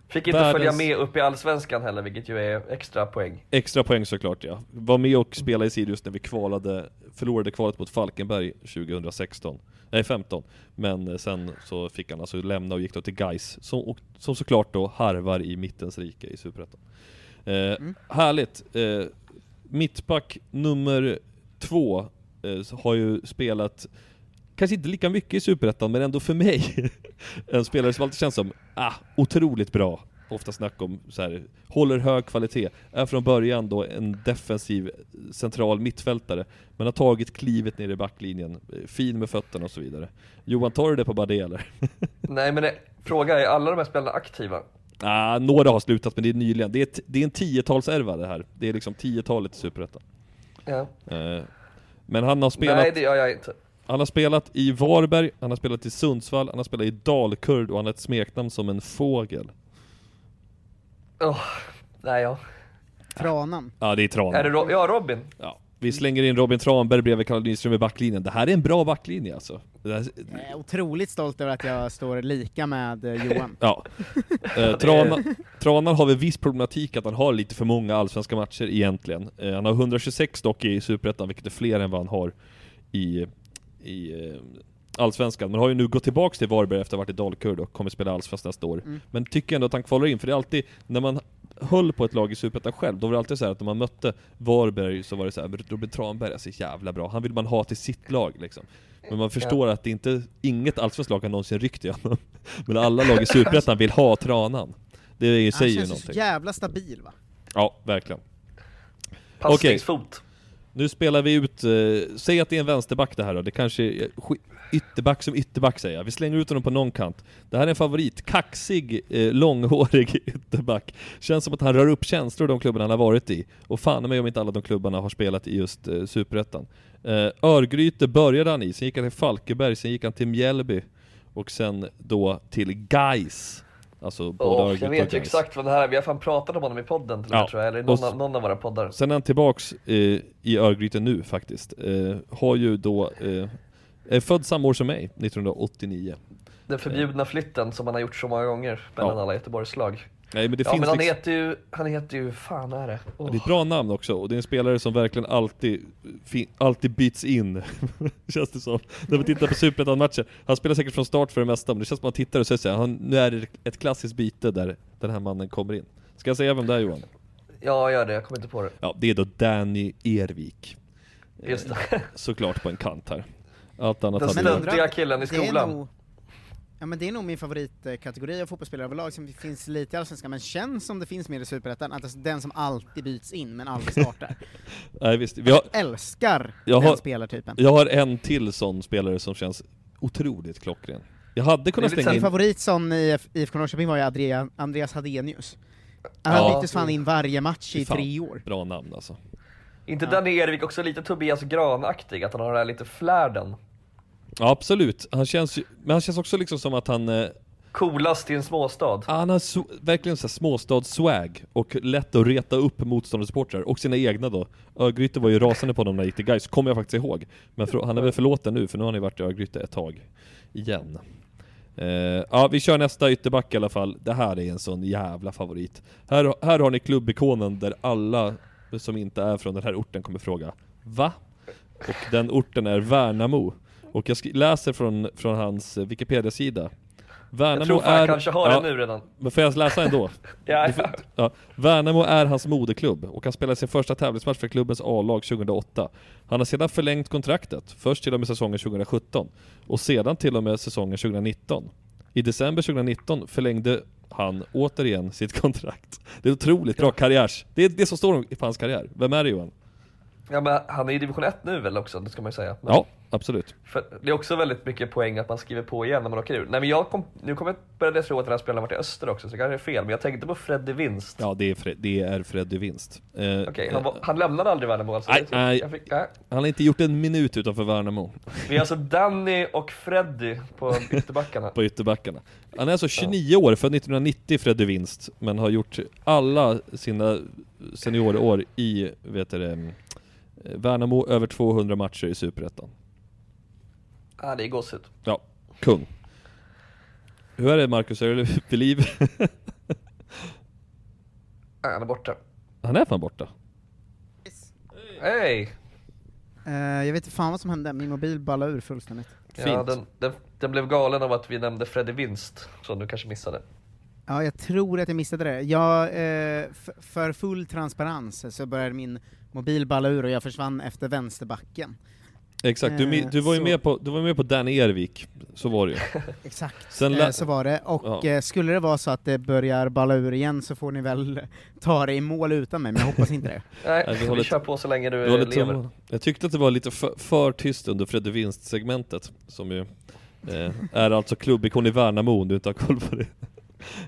Fick inte världens följa med upp i Allsvenskan heller, vilket ju är extra poäng. Extra poäng såklart ja. Var med och spelade i Sirius när vi kvalade, förlorade kvalet mot Falkenberg 2016. Nej 15. Men eh, sen så fick han alltså lämna och gick då till Gais som, som såklart då harvar i mittens rike i Superettan. Eh, Härligt! Eh, mittback nummer två eh, har ju spelat Kanske inte lika mycket i Superettan, men ändå för mig *laughs* en spelare som alltid känns som ah, otroligt bra. Ofta snack om så här, håller hög kvalitet, är från början då en defensiv central mittfältare, men har tagit klivet ner i backlinjen, eh, fin med fötterna och så vidare. Johan, tar du det på Bardé eller? *laughs* Nej men det, fråga är alla de här spelarna aktiva? Ah, några har slutat, men det är nyligen. Det är, det är en tiotalsärva det här. Det är liksom tiotalet i Superettan. Ja. Eh, men han har spelat... Nej det gör jag inte. Han har spelat i Varberg, han har spelat i Sundsvall, han har spelat i Dalkurd och han har ett smeknamn som en fågel. Åh, nej ja. Tranan. Ja, det är Tranberg. Är det Ro- ja, Robin? Ja. Vi slänger in Robin Tranberg bredvid Kalle Nyström i backlinjen. Det här är en bra backlinje alltså. Det här, Jag är otroligt stolt över att jag står lika med eh, Johan. ja. Eh, Trana, Tranan har väl viss problematik att han har lite för många allsvenska matcher egentligen. Eh, han har 126 dock i Superettan, vilket är fler än vad han har i, i eh, Allsvenskan. Men har ju nu gått tillbaks till Varberg efter att ha varit i Dalkurd och kommer spela Allsvenskan nästa år. Mm. Men tycker ändå att han kvalar in, för det är alltid, när man höll på ett lag i Superettan själv, då var det alltid så här att när man mötte Varberg så var det så här, "Men Robin Tranberg är så jävla bra, han vill man ha till sitt lag liksom. Men man förstår att det inte, inget allsvenskt lag har någonsin ryckt i honom. *laughs* Men alla lag i Superettan vill ha Tranan. Det är ju- Han säger ju känns så någonting. jävla stabil va? Ja, verkligen. Passningsfot. Nu spelar vi ut, eh, säg att det är en vänsterback det här då, det kanske är eh, ytterback som ytterback säger jag. Vi slänger ut honom på någon kant. Det här är en favorit, kaxig, eh, långhårig *laughs* ytterback. Känns som att han rör upp känslor i de klubbarna han har varit i. Och fan mig om inte alla de klubbarna har spelat i just eh, Superettan. Eh, Örgryte började han i, sen gick han till Falkenberg, sen gick han till Mjällby. Och sen då till Gais. Alltså Åh, Örgryte jag vet ju exakt vad det här är, vi har fan pratat om honom i podden till Ja, tror jag, eller i någon, av- någon av våra poddar. Sen är han tillbaks eh, i Örgryte nu faktiskt. Eh, har ju då, eh, är född samma år som mig, 1989. Den förbjudna flytten som man har gjort så många gånger mellan Ja. alla Göteborgslag. Nej men det ja finns men han liksom, heter ju, han heter ju, fan är det? det är ett bra namn också, och det är en spelare som verkligen alltid, alltid byts in, *laughs* känns det som. När man tittar på Superettan-matcher, han spelar säkert från start för det mesta, men det känns som att man tittar och säger såhär, han, nu är det ett klassiskt byte där den här mannen kommer in. Ska jag säga vem det är Johan? Ja, gör det, jag kommer inte på det. Ja, det är då Danny Ervik. Just det. Eh, Såklart på en kant här. Allt annat Den hade stöntiga killen i Det är skolan. Ja men det är nog min favoritkategori av fotbollsspelare överlag som finns lite i Allsvenskan, men känns som det finns mer i Superettan, att är den som alltid byts in men aldrig startar. *laughs* Nej visst, vi har, Älskar jag den har, spelartypen. jag har en till sån spelare som känns otroligt klockren. Jag hade kunnat slänga Min in... favorit som i IF- IFK Norrköping var ju Andrea, Andreas Hadenius. Han Ja. byttes fan in varje match i fan, tre år. Bra namn alltså. inte Danny Ervik också lite Tobias Gran-aktig? Att han har den här lite flärden? Ja absolut, han känns ju, men han känns också liksom som att han... Eh, Coolast i en småstad. han har so, verkligen så småstads-swag och lätt att reta upp motståndarsupportrar och sina egna då. Örgryte var ju rasande på honom när han gick till Gais, kommer jag faktiskt ihåg. Men han är väl förlåten nu, för nu har han ju varit i Örgryte ett tag. Igen. Eh, ja, vi kör nästa ytterback i alla fall. Det här är en sån jävla favorit. Här, här har ni klubbikonen där alla som inte är från den här orten kommer fråga Va? Och den orten är Värnamo. Och jag läser från, från hans eh, Wikipedia-sida. Värnamo Jag tror fan är... jag kanske har den nu redan. Men får jag läsa ändå? *laughs* Ja, ja. ja. Värnamo är hans moderklubb och han spelade sin första tävlingsmatch för klubbens A-lag 2008. Han har sedan förlängt kontraktet, först till och med säsongen 2017 och sedan till och med säsongen 2019. I december 2019 förlängde han återigen sitt *laughs* kontrakt. Det är otroligt bra karriärs. Det är det som står i hans karriär. Vem är det Johan? Ja men han är i division 1 nu väl också, det ska man ju säga. Men Ja, absolut. för det är också väldigt mycket poäng att man skriver på igen när man åker ur. Nej men jag kom, nu kommer jag börja tro att den här spelaren varit i Öster också, så det kanske är fel. Men jag tänkte på Freddy Vinst. Ja, det är, Fred, det är Freddy Vinst. Eh, Okej, han, var- han lämnade aldrig Värnamo alltså? Nej, nej. Nej. Han har inte gjort en minut utanför Värnamo. Vi är alltså Danny och Freddy på *laughs* ytterbackarna. på ytterbackarna. Han är alltså 29 år, född 1990 Freddy Vinst, men har gjort alla sina seniorår i, vet du det, Värnamo över 200 matcher i Superettan. Ja, det är gossigt. Ja, kung. Hur är det Marcus, är du vid liv? *laughs* Han är borta. Han är fan borta. Hej! Eh, jag vet inte fan vad som hände, min mobil ballade ur fullständigt. Ja, den, den, den blev galen av att vi nämnde Freddy Vinst, som du kanske missade. Ja, jag tror att jag missade det. Jag, eh, för full transparens så började min mobil balla ur och jag försvann efter vänsterbacken. Exakt, du, Eh, du, var ju så- med på, du var med på Danny Ervik, så var det ju. *laughs* Exakt, Sen eh, så var det. Och Ja. eh, skulle det vara så att det börjar balla ur igen så får ni väl ta det i mål utan mig, men jag hoppas inte det. *laughs* Nej, Nej, vi vi, håller- kör på så länge du, lever. tummarna. Jag tyckte att det var lite för, för tyst under Freddy Vinst-segmentet, som ju eh, är alltså klubbikon i Värnamo om du inte har koll på det. *laughs*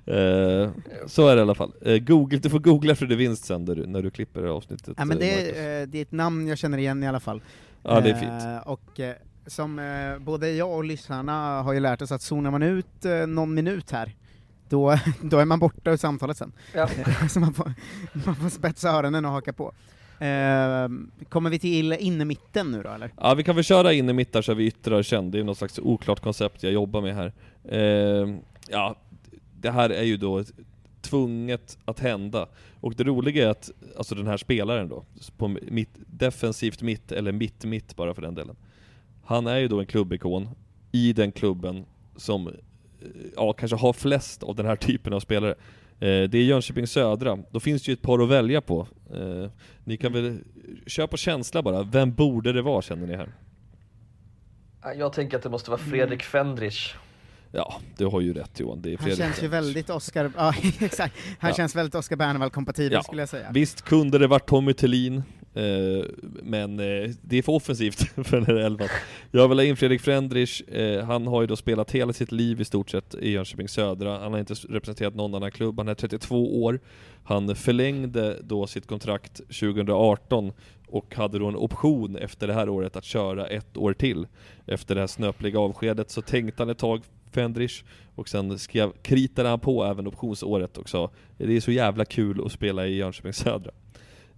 Eh, så är det i alla fall. Eh, Google, du får googla Freddy Vinst sen när du, när du klipper avsnittet. Ja, men det, är, eh, det är ett namn jag känner igen i alla fall. Ja, det är Eh, fint. och eh, som eh, både jag och lyssnarna har ju lärt oss att zonar man ut eh, någon minut här, då, *laughs* då är man borta ur samtalet sen. Ja. *laughs* Så man får, *laughs* man får spetsa öronen och haka på. Eh, kommer vi till innermitten nu då eller? Ja, vi kan väl köra in i mitt där så vi yttrar sen. Det är något slags oklart koncept jag jobbar med här. Eh, ja, det här är ju då tvunget att hända. Och det roliga är att, alltså den här spelaren då, på mitt, defensivt mitt, eller mitt-mitt bara för den delen. Han är ju då en klubbikon i den klubben som eh, ja, kanske har flest av den här *laughs* typen av spelare. Eh, det är Jönköping Södra. Då finns det ju ett par att välja på. Eh, ni kan väl köra på känsla bara. Vem borde det vara känner ni här? Ja, Jag tänker att det måste vara Mm. Fredrik Fendrich. Ja, du har ju rätt Johan. Det är Han känns ju väldigt Oscar, *laughs* ja exakt, han Ja. känns väldigt Oscar Bernevall-kompatibel Ja, skulle jag säga. Visst kunde det varit Tommy Thelin, eh, men eh, det är för offensivt *laughs* för den här elvan. Jag vill ha in Fredrik Frendrich, eh, han har ju då spelat hela sitt liv i stort sett i Jönköping Södra, han har inte representerat någon annan klubb, han är 32 år, han förlängde då sitt kontrakt 2018 och hade då en option efter det här året att köra ett år till. Efter det här snöpliga avskedet så tänkte han ett tag Fendrich och sen skrev, kritade han på även optionsåret och sa det är så jävla kul att spela i Jönköping Södra.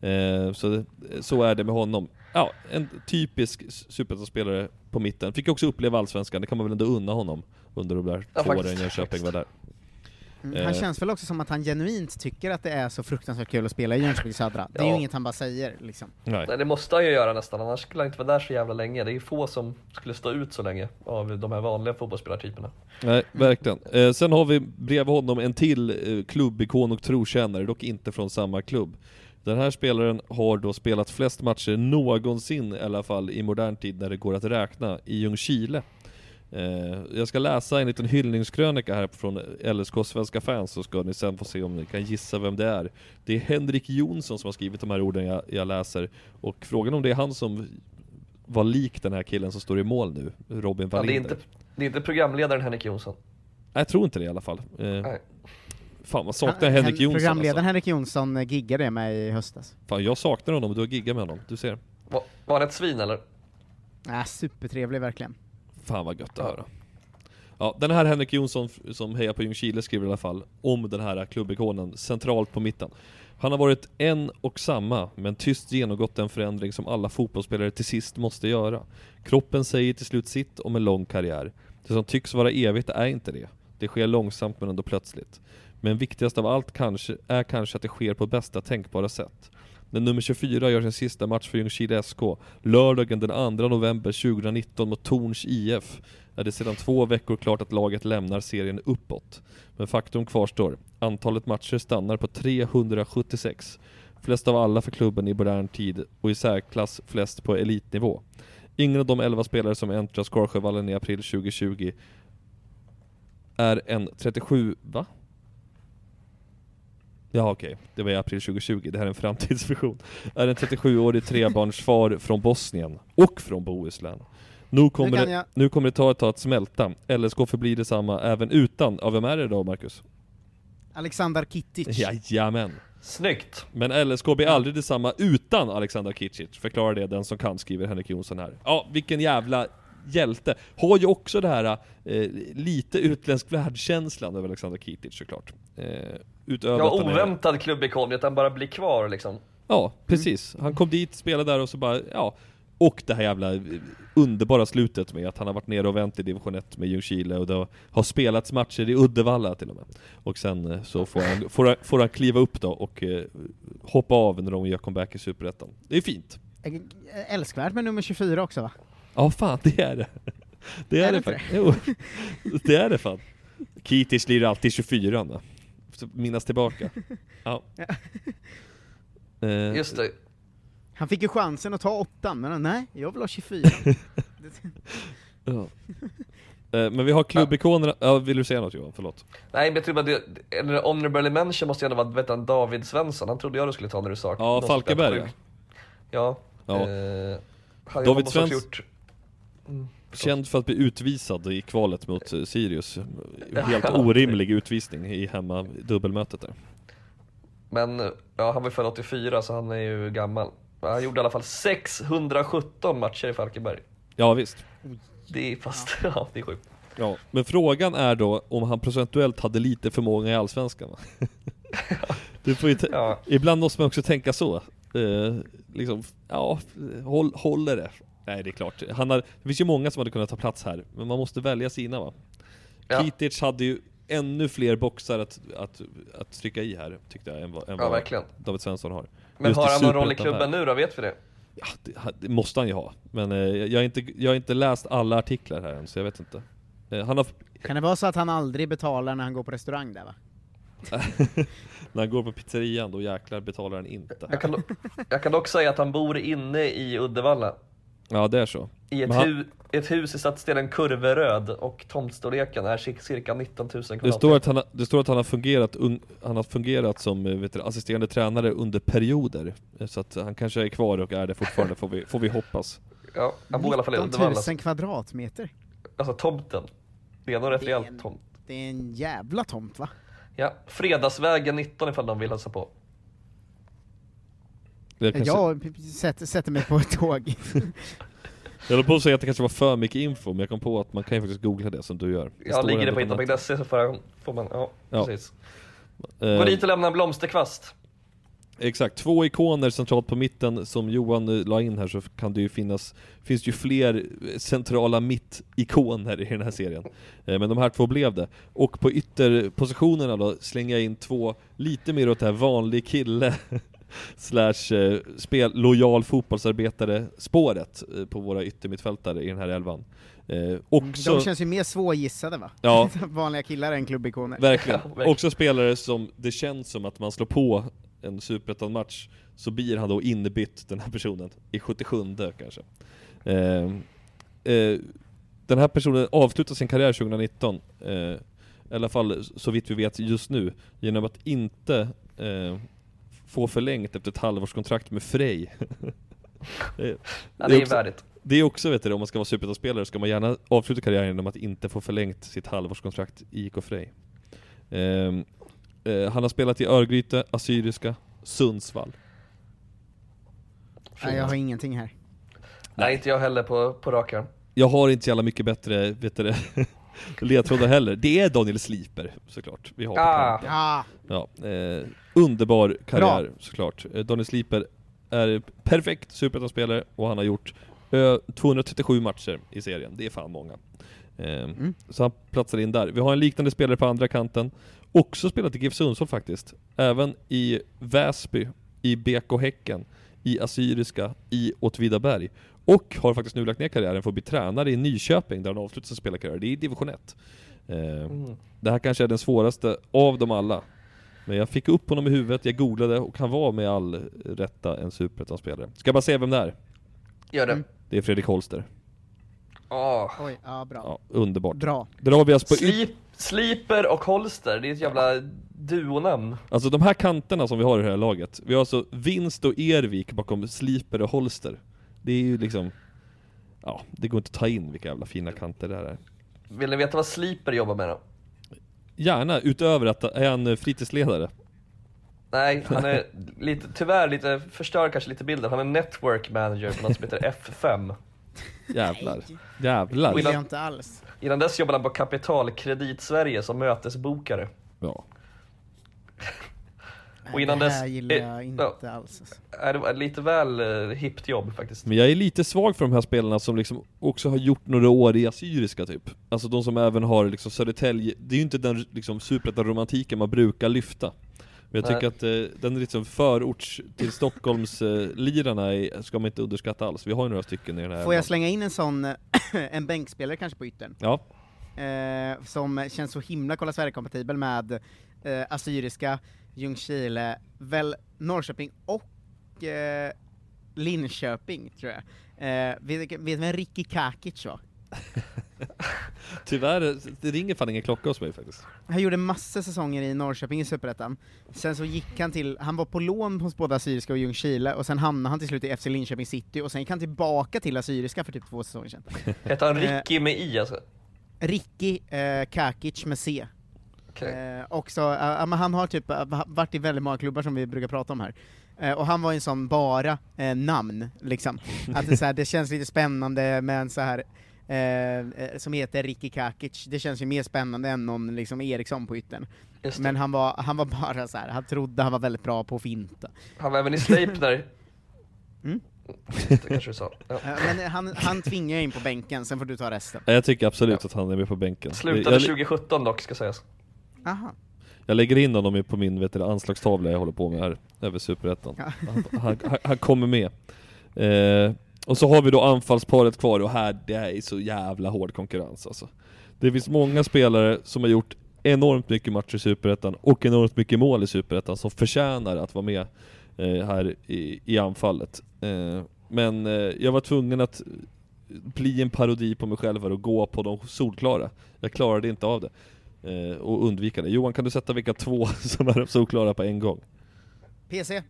Eh, så, så är det med honom. Ja, en typisk superettan-spelare på mitten. Fick också uppleva Allsvenskan, det kan man väl ändå unna honom under de där Ja, två åren. Jönköping var där. Mm. Eh, Han känns väl också som att han genuint tycker att det är så fruktansvärt kul att spela i Jönköping Södra. Det är ju Ja. inget han bara säger liksom. Nej. Nej, det måste han ju göra nästan, annars skulle han inte vara där så jävla länge. Det är ju få som skulle stå ut så länge av de här vanliga fotbollsspelartyperna. Nej, verkligen. Eh, sen har vi bredvid honom en till eh, klubbikon och trotjänare, dock inte från samma klubb. Den här spelaren har då spelat flest matcher någonsin i alla fall i modern tid när det går att räkna i Ljungskile. Eh, jag ska läsa en liten hyllningskrönika här från LSK Svenska fans så ska ni sen få se om ni kan gissa vem det är. Det är Henrik Jonsson som har skrivit de här orden jag, jag läser och frågan om det är han som var lik den här killen som står i mål nu, Robin Ja, det, är Wallinder. inte, det är inte programledaren Henrik Jonsson. Nej, jag tror inte det i alla fall. Eh, Nej. fan vad saknar Henrik Hen- Jonsson Programledaren alltså. Henrik Jonsson eh, giggade med i höstas. Fan jag saknar honom du har giggat med honom, du ser. Var, var han ett svin eller? Äh, supertrevlig verkligen. Fan vad gött att höra. Ja, den här Henrik Jonsson som hejar på Ljungskile skriver i alla fall om den här klubbikonen centralt på mitten. Han har varit en och samma, men tyst genomgått den förändring som alla fotbollsspelare till sist måste göra. Kroppen säger till slut sitt om en lång karriär. Det som tycks vara evigt är inte det. Det sker långsamt men ändå plötsligt. Men viktigast av allt kanske, är kanske att det sker på bästa tänkbara sätt. När nummer 24 gör sin sista match för Ljungskile SK, lördagen den 2 november 2019 mot Torns IF, är det sedan två veckor klart att laget lämnar serien uppåt. Men faktum kvarstår, antalet matcher stannar på 376. Flest av alla för klubben i modern tid och i särklass flest på elitnivå. Ingen av de 11 spelare som äntrar Skarsjövallen i april 2020 är en 37, va? Ja okej, det var i april 2020, det här är en framtidsvision. Är en 37-årig trebarnsfar från Bosnien och från Bohuslän. Nu kommer, det, nu kommer det ta ett tag att smälta. LSK förblir detsamma även utan, ja vem är det då Marcus? Alexander Kittic. Jajamän. Snyggt! Men LSK blir aldrig detsamma utan Alexander Kicic. Förklara det den som kan, skriver Henrik Jonsson här. Ja, vilken jävla hjälte. Har ju också det här eh, lite utländsk världskänslan över Alexander Kitic såklart. Eh, utöver Ja, att han är- oväntad klubbikon, att han bara blir kvar liksom. Ja, precis. Han kom dit, spelade där och så bara, ja. Och det här jävla eh, underbara slutet med att han har varit nere och vänt i division 1 med Ljungskile och det har spelats matcher i Uddevalla till och med. Och sen eh, så får han, får han, får han kliva upp då och eh, hoppa av när de gör comeback i Superettan. Det är fint. Älskvärt med nummer 24 också va? Ja fan, det är det. Det är, Är det, det faktiskt. Jo, det är det fan. Kitic blir alltid 24 då. Så Minnas tillbaka. *laughs* Ja. Eh, Just det. Han fick ju chansen att ta åttan, men nej, jag vill ha 24. *laughs* Ja. Eh, Men vi har klubbikonerna, ja, vill du säga något Johan? Förlåt. Nej men jag tror bara det, en honorable mention måste ju ändå vara vet David Svensson, han trodde jag du skulle ta när du sa Ja, Falkenberg, sjukt. Ja. Ja. Eh, David ha Gjort- Känd för att bli utvisad i kvalet mot eh, Sirius. Helt orimlig utvisning i hemma dubbelmötet där. Men ja, han var ju född 84 så han är ju gammal. Han gjorde i alla fall 617 matcher i Falkenberg. Ja visst. Det är fast, *laughs* ja det är sjukt. Ja. Men frågan är då om han procentuellt hade lite för många i Allsvenskan va? *laughs* du får ju Ja. Ibland måste man också tänka så. Eh, liksom, ja, håll, håller det? Nej det är klart. Han har, det finns ju många som hade kunnat ta plats här, men man måste välja sina va? Ja. Kitic hade ju ännu fler boxar att, att, att trycka i här, tyckte jag, än vad, än Ja, vad verkligen. David Svensson har. Men Just har han någon roll i klubben här. nu då, vet vi det? Ja, det, det måste han ju ha. Men eh, jag, har inte, jag har inte läst alla artiklar här än, så jag vet inte. Eh, han har, Kan det vara så att han aldrig betalar när han går på restaurang där va? *laughs* när han går på pizzerian, då jäklar betalar han inte. Jag kan, jag kan dock säga att han bor inne i Uddevalla. Ja, det är så. I ett, hu ett hus i stadsdelen Kurveröd och tomtstorleken är cir- cirka 19 000 kvadratmeter. Det står, att han, har- det står att han har fungerat, un, han har fungerat som eh, vet du, assisterande tränare under perioder. Eh, Så att han kanske är kvar och är det fortfarande, får vi, får vi hoppas. *laughs* Ja, han bor i alla fall i 19 Uddevalla. 000 kvadratmeter. Alltså tomten. Det är nog rätt Det är rejält en- tomt. Det är en jävla tomt va? Ja, Fredagsvägen 19 ifall de vill hälsa på. Det kanske, Jag p- sätter, sätter mig på ett *laughs* tåg. Jag höll på att säga att det kanske var för mycket info, men jag kom på att man kan ju faktiskt googla det som du gör. Ja, står ligger det på internet.se så får, man, ja, Ja. precis. Eh, Gå dit och lämna en blomsterkvast. Exakt, två ikoner centralt på mitten som Johan eh, la in här så kan det ju finnas, finns det ju fler eh, centrala mitt-ikoner i den här serien. Men de här två blev det. Och på ytterpositionerna då slänger jag in två lite mer åt det här vanlig kille *laughs* slash eh, spel, lojal fotbollsarbetare spåret eh, på våra yttermittfältare i den här elvan. Eh, också, De känns ju mer svårgissade va? Ja. *laughs* Vanliga killar än klubbikoner. Verkligen. *laughs* Ja, verkligen. Också spelare som det känns som att man slår på en superettan-match så blir han då inbytt, den här personen, i 77 kanske. Eh, eh, den här personen avslutar sin karriär 2019, eh, i alla fall så vitt vi vet just nu, genom att inte eh, få förlängt efter ett halvårskontrakt med Frej. *laughs* det, Ja, det är också- värdigt. Det är också, vet du, om man ska vara superettan-spelare ska man gärna avsluta karriären genom att inte få förlängt sitt halvårskontrakt i IK Frej. Ehm, eh, han har spelat i Örgryte, Assyriska, Sundsvall. Nej, jag har ingenting här. Nej, inte jag heller på, på rak arm. Jag har inte så jävla mycket bättre, vet du det, *laughs* ledtrådar heller. Det är Daniel Sliper, såklart. Vi har på Ah. Ja. Ja, eh, underbar karriär, Bra. såklart. Eh, Daniel Sliper är perfekt superettan-spelare och han har gjort ö, 237 matcher i serien. Det är fan många. Eh, Så han platsar in där. Vi har en liknande spelare på andra kanten. Också spelat i GIF Sundsvall faktiskt. Även i Väsby, i BK Häcken, i Assyriska, i Åtvidaberg. Och har faktiskt nu lagt ner karriären för att bli tränare i Nyköping där han avslutar sin spelarkarriär. Det är i division 1. Eh, Mm. Det här kanske är den svåraste av dem alla. Men jag fick upp honom i huvudet, jag googlade och han var med all rätta en superettan-spelare. Ska jag bara säga vem det är? Gör det. Mm. Det är Fredrik Holster. Åh. Oj, ja bra. Ja, underbart. Bra. Drar vi oss på Slip, Sliper och Holster, det är ett jävla duonamn. Alltså de här kanterna som vi har i det här laget, vi har alltså Vinst och Ervik bakom Sliper och Holster. Det är ju liksom, ja, det går inte att ta in vilka jävla fina kanter det här är. Vill ni veta vad Sliper jobbar med då? Gärna, utöver att, är han eh, fritidsledare? Nej, han är lite, tyvärr lite, förstör kanske lite bilden. Han är network manager på något som heter F5. Jävlar. Och Jävlar. Vill jag innan, inte alls. innan dess jobbade han på Kapitalkredit Sverige som mötesbokare. Ja. Och innan det dess... här gillar eh, jag inte ja, alls. Alltså. är det var lite väl eh, hippt jobb faktiskt. Men jag är lite svag för de här spelarna som liksom också har gjort några år i Assyriska typ. Alltså de som även har liksom Södertälje, det är ju inte den liksom superettan-romantiken man brukar lyfta. Men jag tycker Nej. att eh, den liksom förorts till Stockholms eh, lirarna är, ska man inte underskatta alls. Vi har ju några stycken i den här Får jag elvan. slänga in en sån, eh, *clears throat* en bänkspelare kanske på yttern? Ja. Eh, som känns så himla Kolla Sverige-kompatibel med eh, Assyriska, Ljungskile, väl Norrköping och eh, Linköping, tror jag. Eh, vet, vet du vem Ricky Kakic var? *laughs* Tyvärr, det ringer fan ingen klocka hos mig faktiskt. Han gjorde massor säsonger i Norrköping i Superettan, sen så gick han till, han var på lån hos både Assyriska och Ljungskile, och sen hamnade han till slut i FC Linköping City, och sen gick han tillbaka till Assyriska för typ två säsonger sedan. Heter han Eh, Ricky med I alltså? Ricky eh, Kakic med C. Okej. Eh, också, eh, ja, men han har typ eh, va- varit i väldigt många klubbar som vi brukar prata om här. Eh, och han var en sån bara eh, namn, liksom. *laughs* Att det, så här, det känns lite spännande med en så här eh, som heter Ricky Kakic, det känns ju mer spännande än någon liksom Eriksson på det. Men han var, han var bara så här, han trodde han var väldigt bra på att finta. Han var även i Sleipner. *laughs* Mm. Det kanske du sa. Ja. Men han, han tvingar in på bänken, sen får du ta resten. Ja, Jag tycker absolut att han är med på bänken. Slutade jag, 2017 dock, ska sägas. Aha. jag lägger in honom på min vet du, anslagstavla jag håller på med här, över Superettan. Ja. Han, han, han, han kommer med. Eh, och så har vi då anfallsparet kvar och här, det är så jävla hård konkurrens alltså. Det finns många spelare som har gjort enormt mycket matcher i Superettan och enormt mycket mål i Superettan som förtjänar att vara med eh, här i, i anfallet. Eh, men eh, jag var tvungen att bli en parodi på mig själv här och gå på de solklara. Jag klarade inte av det. Eh, och undvika det. Johan, kan du sätta vilka två *laughs* som är solklara på en gång? PC.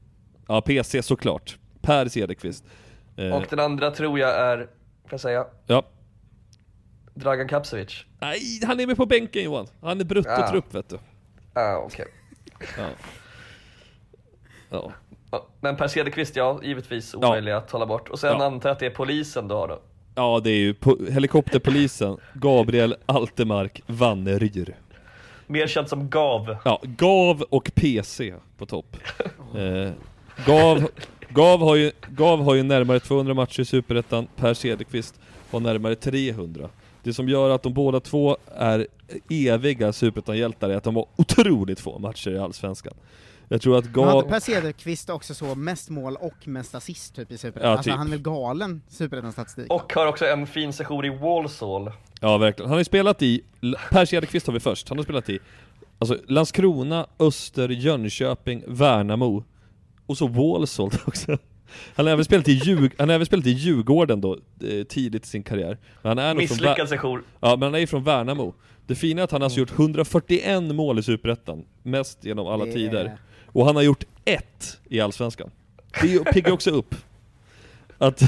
Ja, PC såklart. Per Cederqvist. Eh, Och den andra tror jag är, får jag säga, Ja. Dragan Kapsevic. Nej, han är med på bänken Johan. Han är bruttotrupp Ja. vet du. Ah, okej. Ja. Ja. Ja, Men Per Cederqvist, ja, givetvis omöjlig att hålla bort. Och sen Ja. antar jag att det är polisen du har då. ja, det är ju po- helikopterpolisen Gabriel Altemark Vanneryr. Mer känd som Gav. Ja, Gav och PC på topp. *laughs* Eh, Gav, Gav, har ju, Gav har ju närmare 200 matcher i Superettan, Per Cederqvist har närmare 300. Det som gör att de båda två är eviga Superettan-hjältar är att de har otroligt få matcher i Allsvenskan. Jag tror att Men Gav... hade Per Cederqvist också så mest mål och mest assist typ i Superettan? Ja, alltså typ. han är väl galen Superettan-statistik? Och har också en fin session i Walsall. Ja verkligen. Han har ju spelat i, Per Cederqvist har vi först, han har spelat i alltså Landskrona, Öster, Jönköping, Värnamo och så Walsall *laughs* också. Han har även spelat i, Djurg han har även spelat i Djurgården då, eh, tidigt i sin karriär. Men han är Misslyckad session. Ja, men han är ju från Värnamo. Det fina är att han har alltså gjort 141 mål i Superettan, mest genom alla är- tider. Och han har gjort ett i Allsvenskan. Det piggar också upp. Att,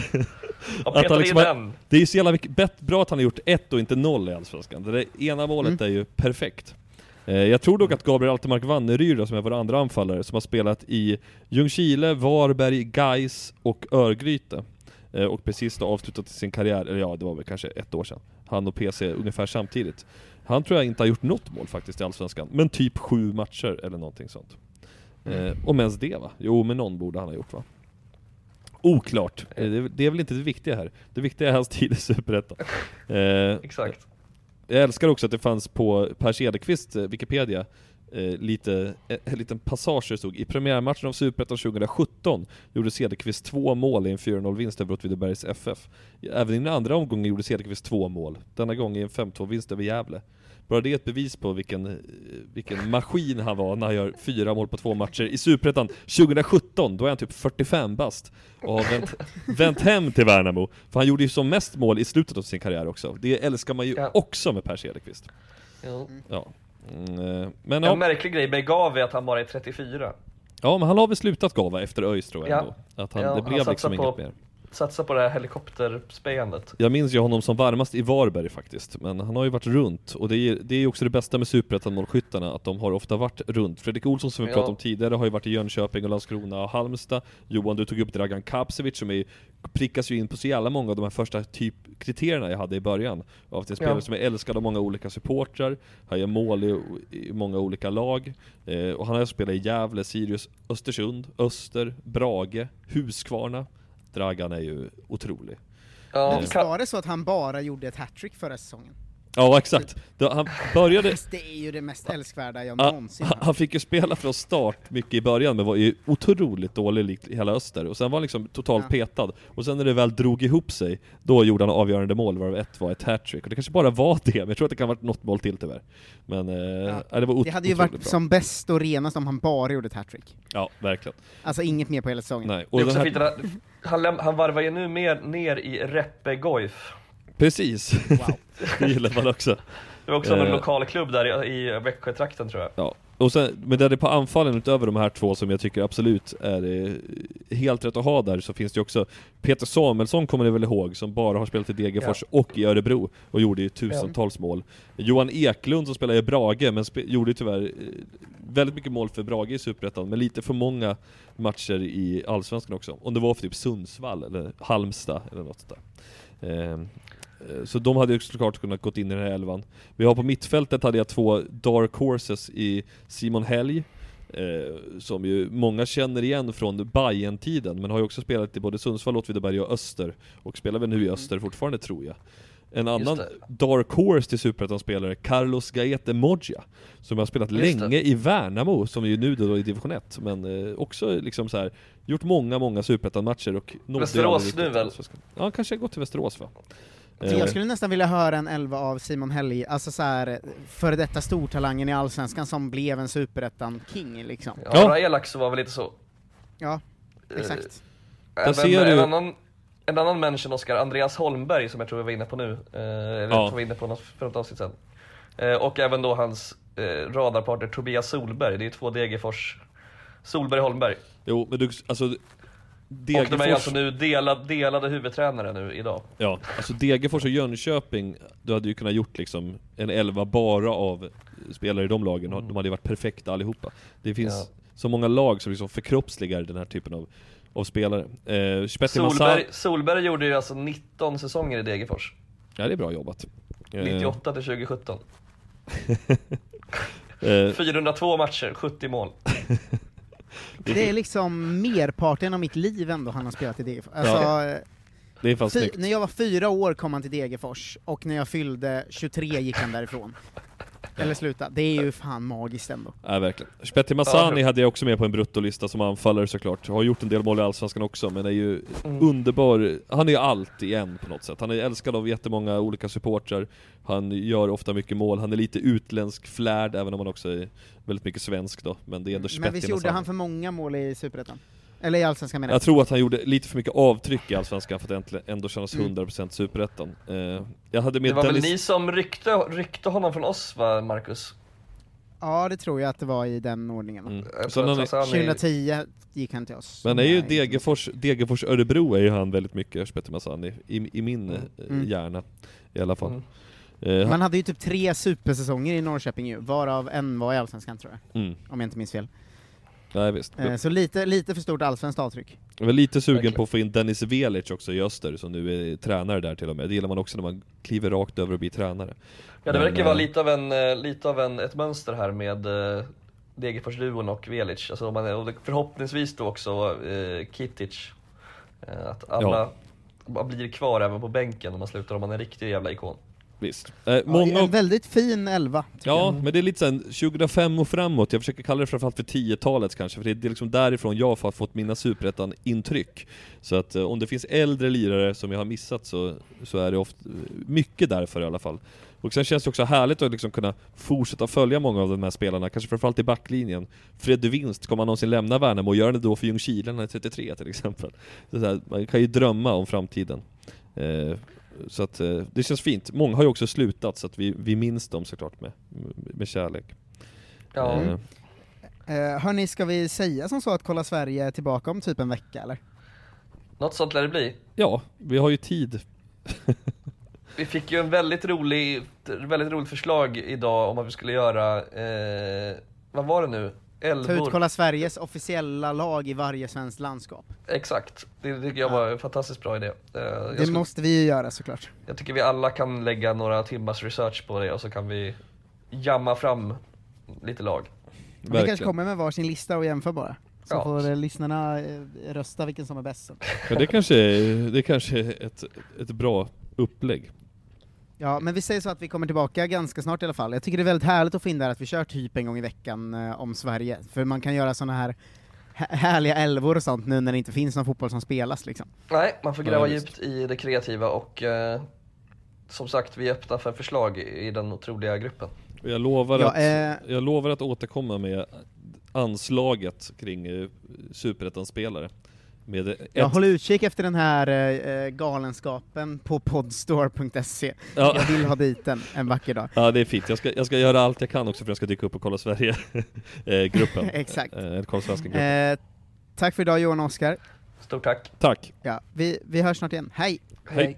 Ja, att han liksom har, det är ju så jävla mycket, bra att han har gjort ett och inte noll i Allsvenskan. Det där ena målet Mm. är ju perfekt. Eh, jag tror dock att Gabriel Altermark Wanneryd då, som är vår andra anfallare, som har spelat i Ljungskile, Varberg, Gais och Örgryte. Eh, och precis då avslutat sin karriär, eller ja, det var väl kanske ett år sedan. Han och PC ungefär samtidigt. Han tror jag inte har gjort något mål faktiskt i Allsvenskan, men typ sju matcher eller någonting sånt. Eh, om ens det va? Jo, men någon borde han ha gjort va? Oklart. Eh, Det, det är väl inte det viktiga här. Det viktiga är hans tid i Superettan. *laughs* Eh, Exakt. jag älskar också att det fanns på Per Cederqvists eh, Wikipedia eh, lite, eh, en liten passage det stod I premiärmatchen av Superettan 2017 gjorde Cederqvist två mål i en 4-0-vinst över Åtvidabergs FF. Även i den andra omgången gjorde Cederqvist två mål, denna gång i en 5-2-vinst över Gävle. Bara det är ett bevis på vilken, eh, vilken maskin han var när han gör fyra mål på två matcher i Superettan 2017, då är han typ 45 bast och har vänt, *laughs* vänt hem till Värnamo. För han gjorde ju som mest mål i slutet av sin karriär också. Det älskar man ju Ja. också med Per Cederqvist. Ja. Mm, eh, men En ja, märklig grej med Gavi är att han bara är 34. ja, men han har väl slutat gava efter ÖIS tror jag Ja. ändå. Att han, Ja, det han blev satsar liksom på- inget mer. Satsa på det här helikopterspejandet. Jag minns ju honom som varmast i Varberg faktiskt, men han har ju varit runt och det är, det är också det bästa med superettan-målskyttarna, att de har ofta varit runt. Fredrik Olsson som vi Ja. pratade om tidigare har ju varit i Jönköping och Landskrona och Halmstad. Johan, du tog upp Dragan Kapsevic som är, prickas ju in på så jävla många av de här första typ kriterierna jag hade i början. Av att det är spelare Ja. som är älskade av många olika supportrar, han gör mål i, i många olika lag, eh, och han har spelat i Gävle, Sirius, Östersund, Öster, Brage, Huskvarna. Dragan är ju otrolig. Ja, Visst kan, var det så att han bara gjorde ett hattrick förra säsongen? Ja exakt, Då, han började det är ju det mest älskvärda jag Ja, någonsin han, han fick ju spela från start mycket i början men var ju otroligt dålig likt hela Öster och sen var han liksom totalt Ja. petad och sen när det väl drog ihop sig då gjorde han avgörande mål varav ett var ett hattrick och det kanske bara var det men jag tror att det kan ha varit något mål till tyvärr men eh, ja. det var Det hade ju varit bra. som bäst och renast om han bara gjorde ett hattrick. Ja, verkligen. Alltså inget mer på hela säsongen. Nej, det och är den också här, fint han, han varvar ju nu mer ner i Reppe Goif. Precis, *laughs* det gillar man också. Det var också en Eh. lokal klubb där i, i Växjötrakten tror jag. Ja, och sen, men där det på anfallen utöver de här två som jag tycker absolut är eh, helt rätt att ha där så finns det ju också Peter Samuelsson kommer ni väl ihåg som bara har spelat i Degerfors och i Örebro och gjorde ju tusentals mål. Johan Eklund som spelar i Brage men gjorde ju tyvärr eh, väldigt mycket mål för Brage i Superettan men lite för många matcher i Allsvenskan också. Om det var för typ Sundsvall eller Halmstad eller något där. Ehm, eh, så de hade ju såklart kunnat gått in i den här elvan. Vi har på mittfältet hade jag två Dark Horses i Simon Helg, eh, som ju många känner igen från bayern tiden men har ju också spelat i både Sundsvall, Åtvidaberg och Öster, och spelar väl nu i Öster fortfarande tror jag. En annan det. Dark Horse till Superettan-spelare, Carlos Gaete Moggia, som har spelat Just det. länge i Värnamo, som är ju nu då i division 1, men eh, också liksom så här gjort många, många Superettan-matcher och nådde Västerås nu väl? Ja, kanske gått till Västerås va? Så Eh, jag skulle nästan vilja höra en elva av Simon Helg, alltså så här före detta stortalangen i Allsvenskan som blev en superettan-king liksom. Ja, Ja. Rajelax var väl lite så. Ja, Eh, exakt. Även ser en, du- annan, en annan mention Oskar, Andreas Holmberg som jag tror vi var inne på nu. Eh, eller Ja. vi var inne på något, för något avsnitt sen. Eh, och även då hans eh, radarpartner Tobias Solberg, det är ju två Degerfors Solberg Holmberg. Jo, men du, alltså Och de är Degerfors, alltså nu delad, delade huvudtränare nu idag. ja, alltså Degerfors och Jönköping, du hade ju kunnat gjort liksom en elva bara av spelare i de lagen, de hade ju varit perfekta allihopa. Det finns Ja. så många lag som liksom förkroppsligar den här typen av, av spelare. Eh, Solberg, Solberg gjorde ju alltså 19 säsonger i Degerfors. ja det är bra jobbat. Eh, 98 till 2017. *laughs* *laughs* eh, 402 matcher, 70 mål. *laughs* Det är liksom merparten av mitt liv ändå han har spelat i Degerfors. Alltså, Ja. Det är fan snyggt. när jag var fyra år kom han till Degerfors, och när jag fyllde 23 gick han därifrån. Eller sluta. Det är ju fan magiskt ändå. Ja, verkligen. Spetti Masani hade jag också med på en bruttolista som anfallare såklart. Har gjort en del mål i Allsvenskan också, men är ju Mm. underbar. Han är ju allt i en på något sätt. Han är älskad av jättemånga olika supportrar. Han gör ofta mycket mål. Han är lite utländsk flärd, även om han också är väldigt mycket svensk då. Men det är ändå Men visst Spetti gjorde Masani. han för många mål i Superettan? Eller i Allsvenskan menar jag. Jag tror att han gjorde lite för mycket avtryck i Allsvenskan för att ändå kännas Mm. 100% Superettan. Eh, jag hade med Det var väl Dennis... ni som ryckte, ryckte honom från oss va, Marcus? Ja, det tror jag att det var i den ordningen. Mm. Sen han är- 2010 gick han till oss. Men är ju. Degerfors, Degerfors Örebro är ju han väldigt mycket, Spetti Masani, i, i min eh, Mm. hjärna i alla fall. Mm. Eh, han- Man hade ju typ tre supersäsonger i Norrköping ju, varav en var i Allsvenskan tror jag. Mm. Om jag inte minns fel. Nej visst. Eh, så lite, lite för stort allsvenskt avtryck. Jag var lite sugen Verkligen. på att få in Dennis Velic också i Öster, som nu är tränare där till och med. Det gillar man också när man kliver rakt över och blir tränare. Ja det Men, verkar vara eh, lite av, en, eh, lite av en, ett mönster här med eh, Degerfors-duon och Velic. Alltså, man, och förhoppningsvis då också eh, Kitic. Att alla bara blir kvar även på bänken om man slutar om man är en riktig jävla ikon. Visst. Eh, Ja, många en väldigt fin elva. Ja, jag. men det är lite sen 2005 och framåt, jag försöker kalla det framförallt för 10-talet kanske, för det är- liksom därifrån jag har fått mina superettan-intryck. Så att eh, om det finns äldre lirare som jag har missat så, så är det ofta, mycket därför i alla fall. Och sen känns det också härligt att liksom kunna fortsätta följa många av de här spelarna, kanske framförallt i backlinjen. Freddy Winst, kommer han någonsin lämna Värnamo och göra det då för Ljungskile när han är 33 till exempel? Så här, man kan ju drömma om framtiden. Eh, så att eh, det känns fint. Många har ju också slutat så att vi, vi minns dem såklart med, med kärlek. Ja. Eh, Eh, hörni, ska vi säga som så att Kolla Sverige är tillbaka om typ en vecka eller? Något sånt lär det bli. ja, vi har ju tid. *laughs* Vi fick ju en väldigt rolig, väldigt roligt förslag idag om att vi skulle göra, eh, vad var det nu? Ta ut Älvor. Kolla Sveriges officiella lag i varje svenskt landskap. Exakt, det tycker jag var en fantastiskt bra idé. Eh, jag, Det skulle, måste vi ju göra såklart. jag tycker vi alla kan lägga några timmars research på det och så kan vi jamma fram lite lag. Vi kanske Verkligen. kommer med varsin lista och jämför bara. Så Ja. får lyssnarna eh, rösta vilken som är bäst. Men det kanske är, det kanske är ett, ett bra upplägg. Ja, men vi säger så att vi kommer tillbaka ganska snart i alla fall. Jag tycker det är väldigt härligt att få in där att vi kör typ en gång i veckan eh, om Sverige, för man kan göra såna här hä- härliga älvor och sånt nu när det inte finns någon fotboll som spelas liksom. Nej, man får gräva Ja, djupt i det kreativa och eh, som sagt, vi är öppna för förslag i den otroliga gruppen. Och jag lovar, Ja, att, eh. jag lovar att återkomma med anslaget kring eh, superettan-spelare. Med ett, Jag håller utkik efter den här eh, eh, galenskapen på podstore.se. Ja. Jag vill ha dit den en vacker dag. Ja det är fint, jag ska, jag ska göra allt jag kan också för att jag ska dyka upp och kolla Sverige-gruppen. *laughs* *laughs* Exakt. Eh, kolla Svensken-gruppen. Eh, tack för idag Johan och Oskar. Stort tack! Tack! Ja, vi, vi hörs snart igen. Hej! Hej.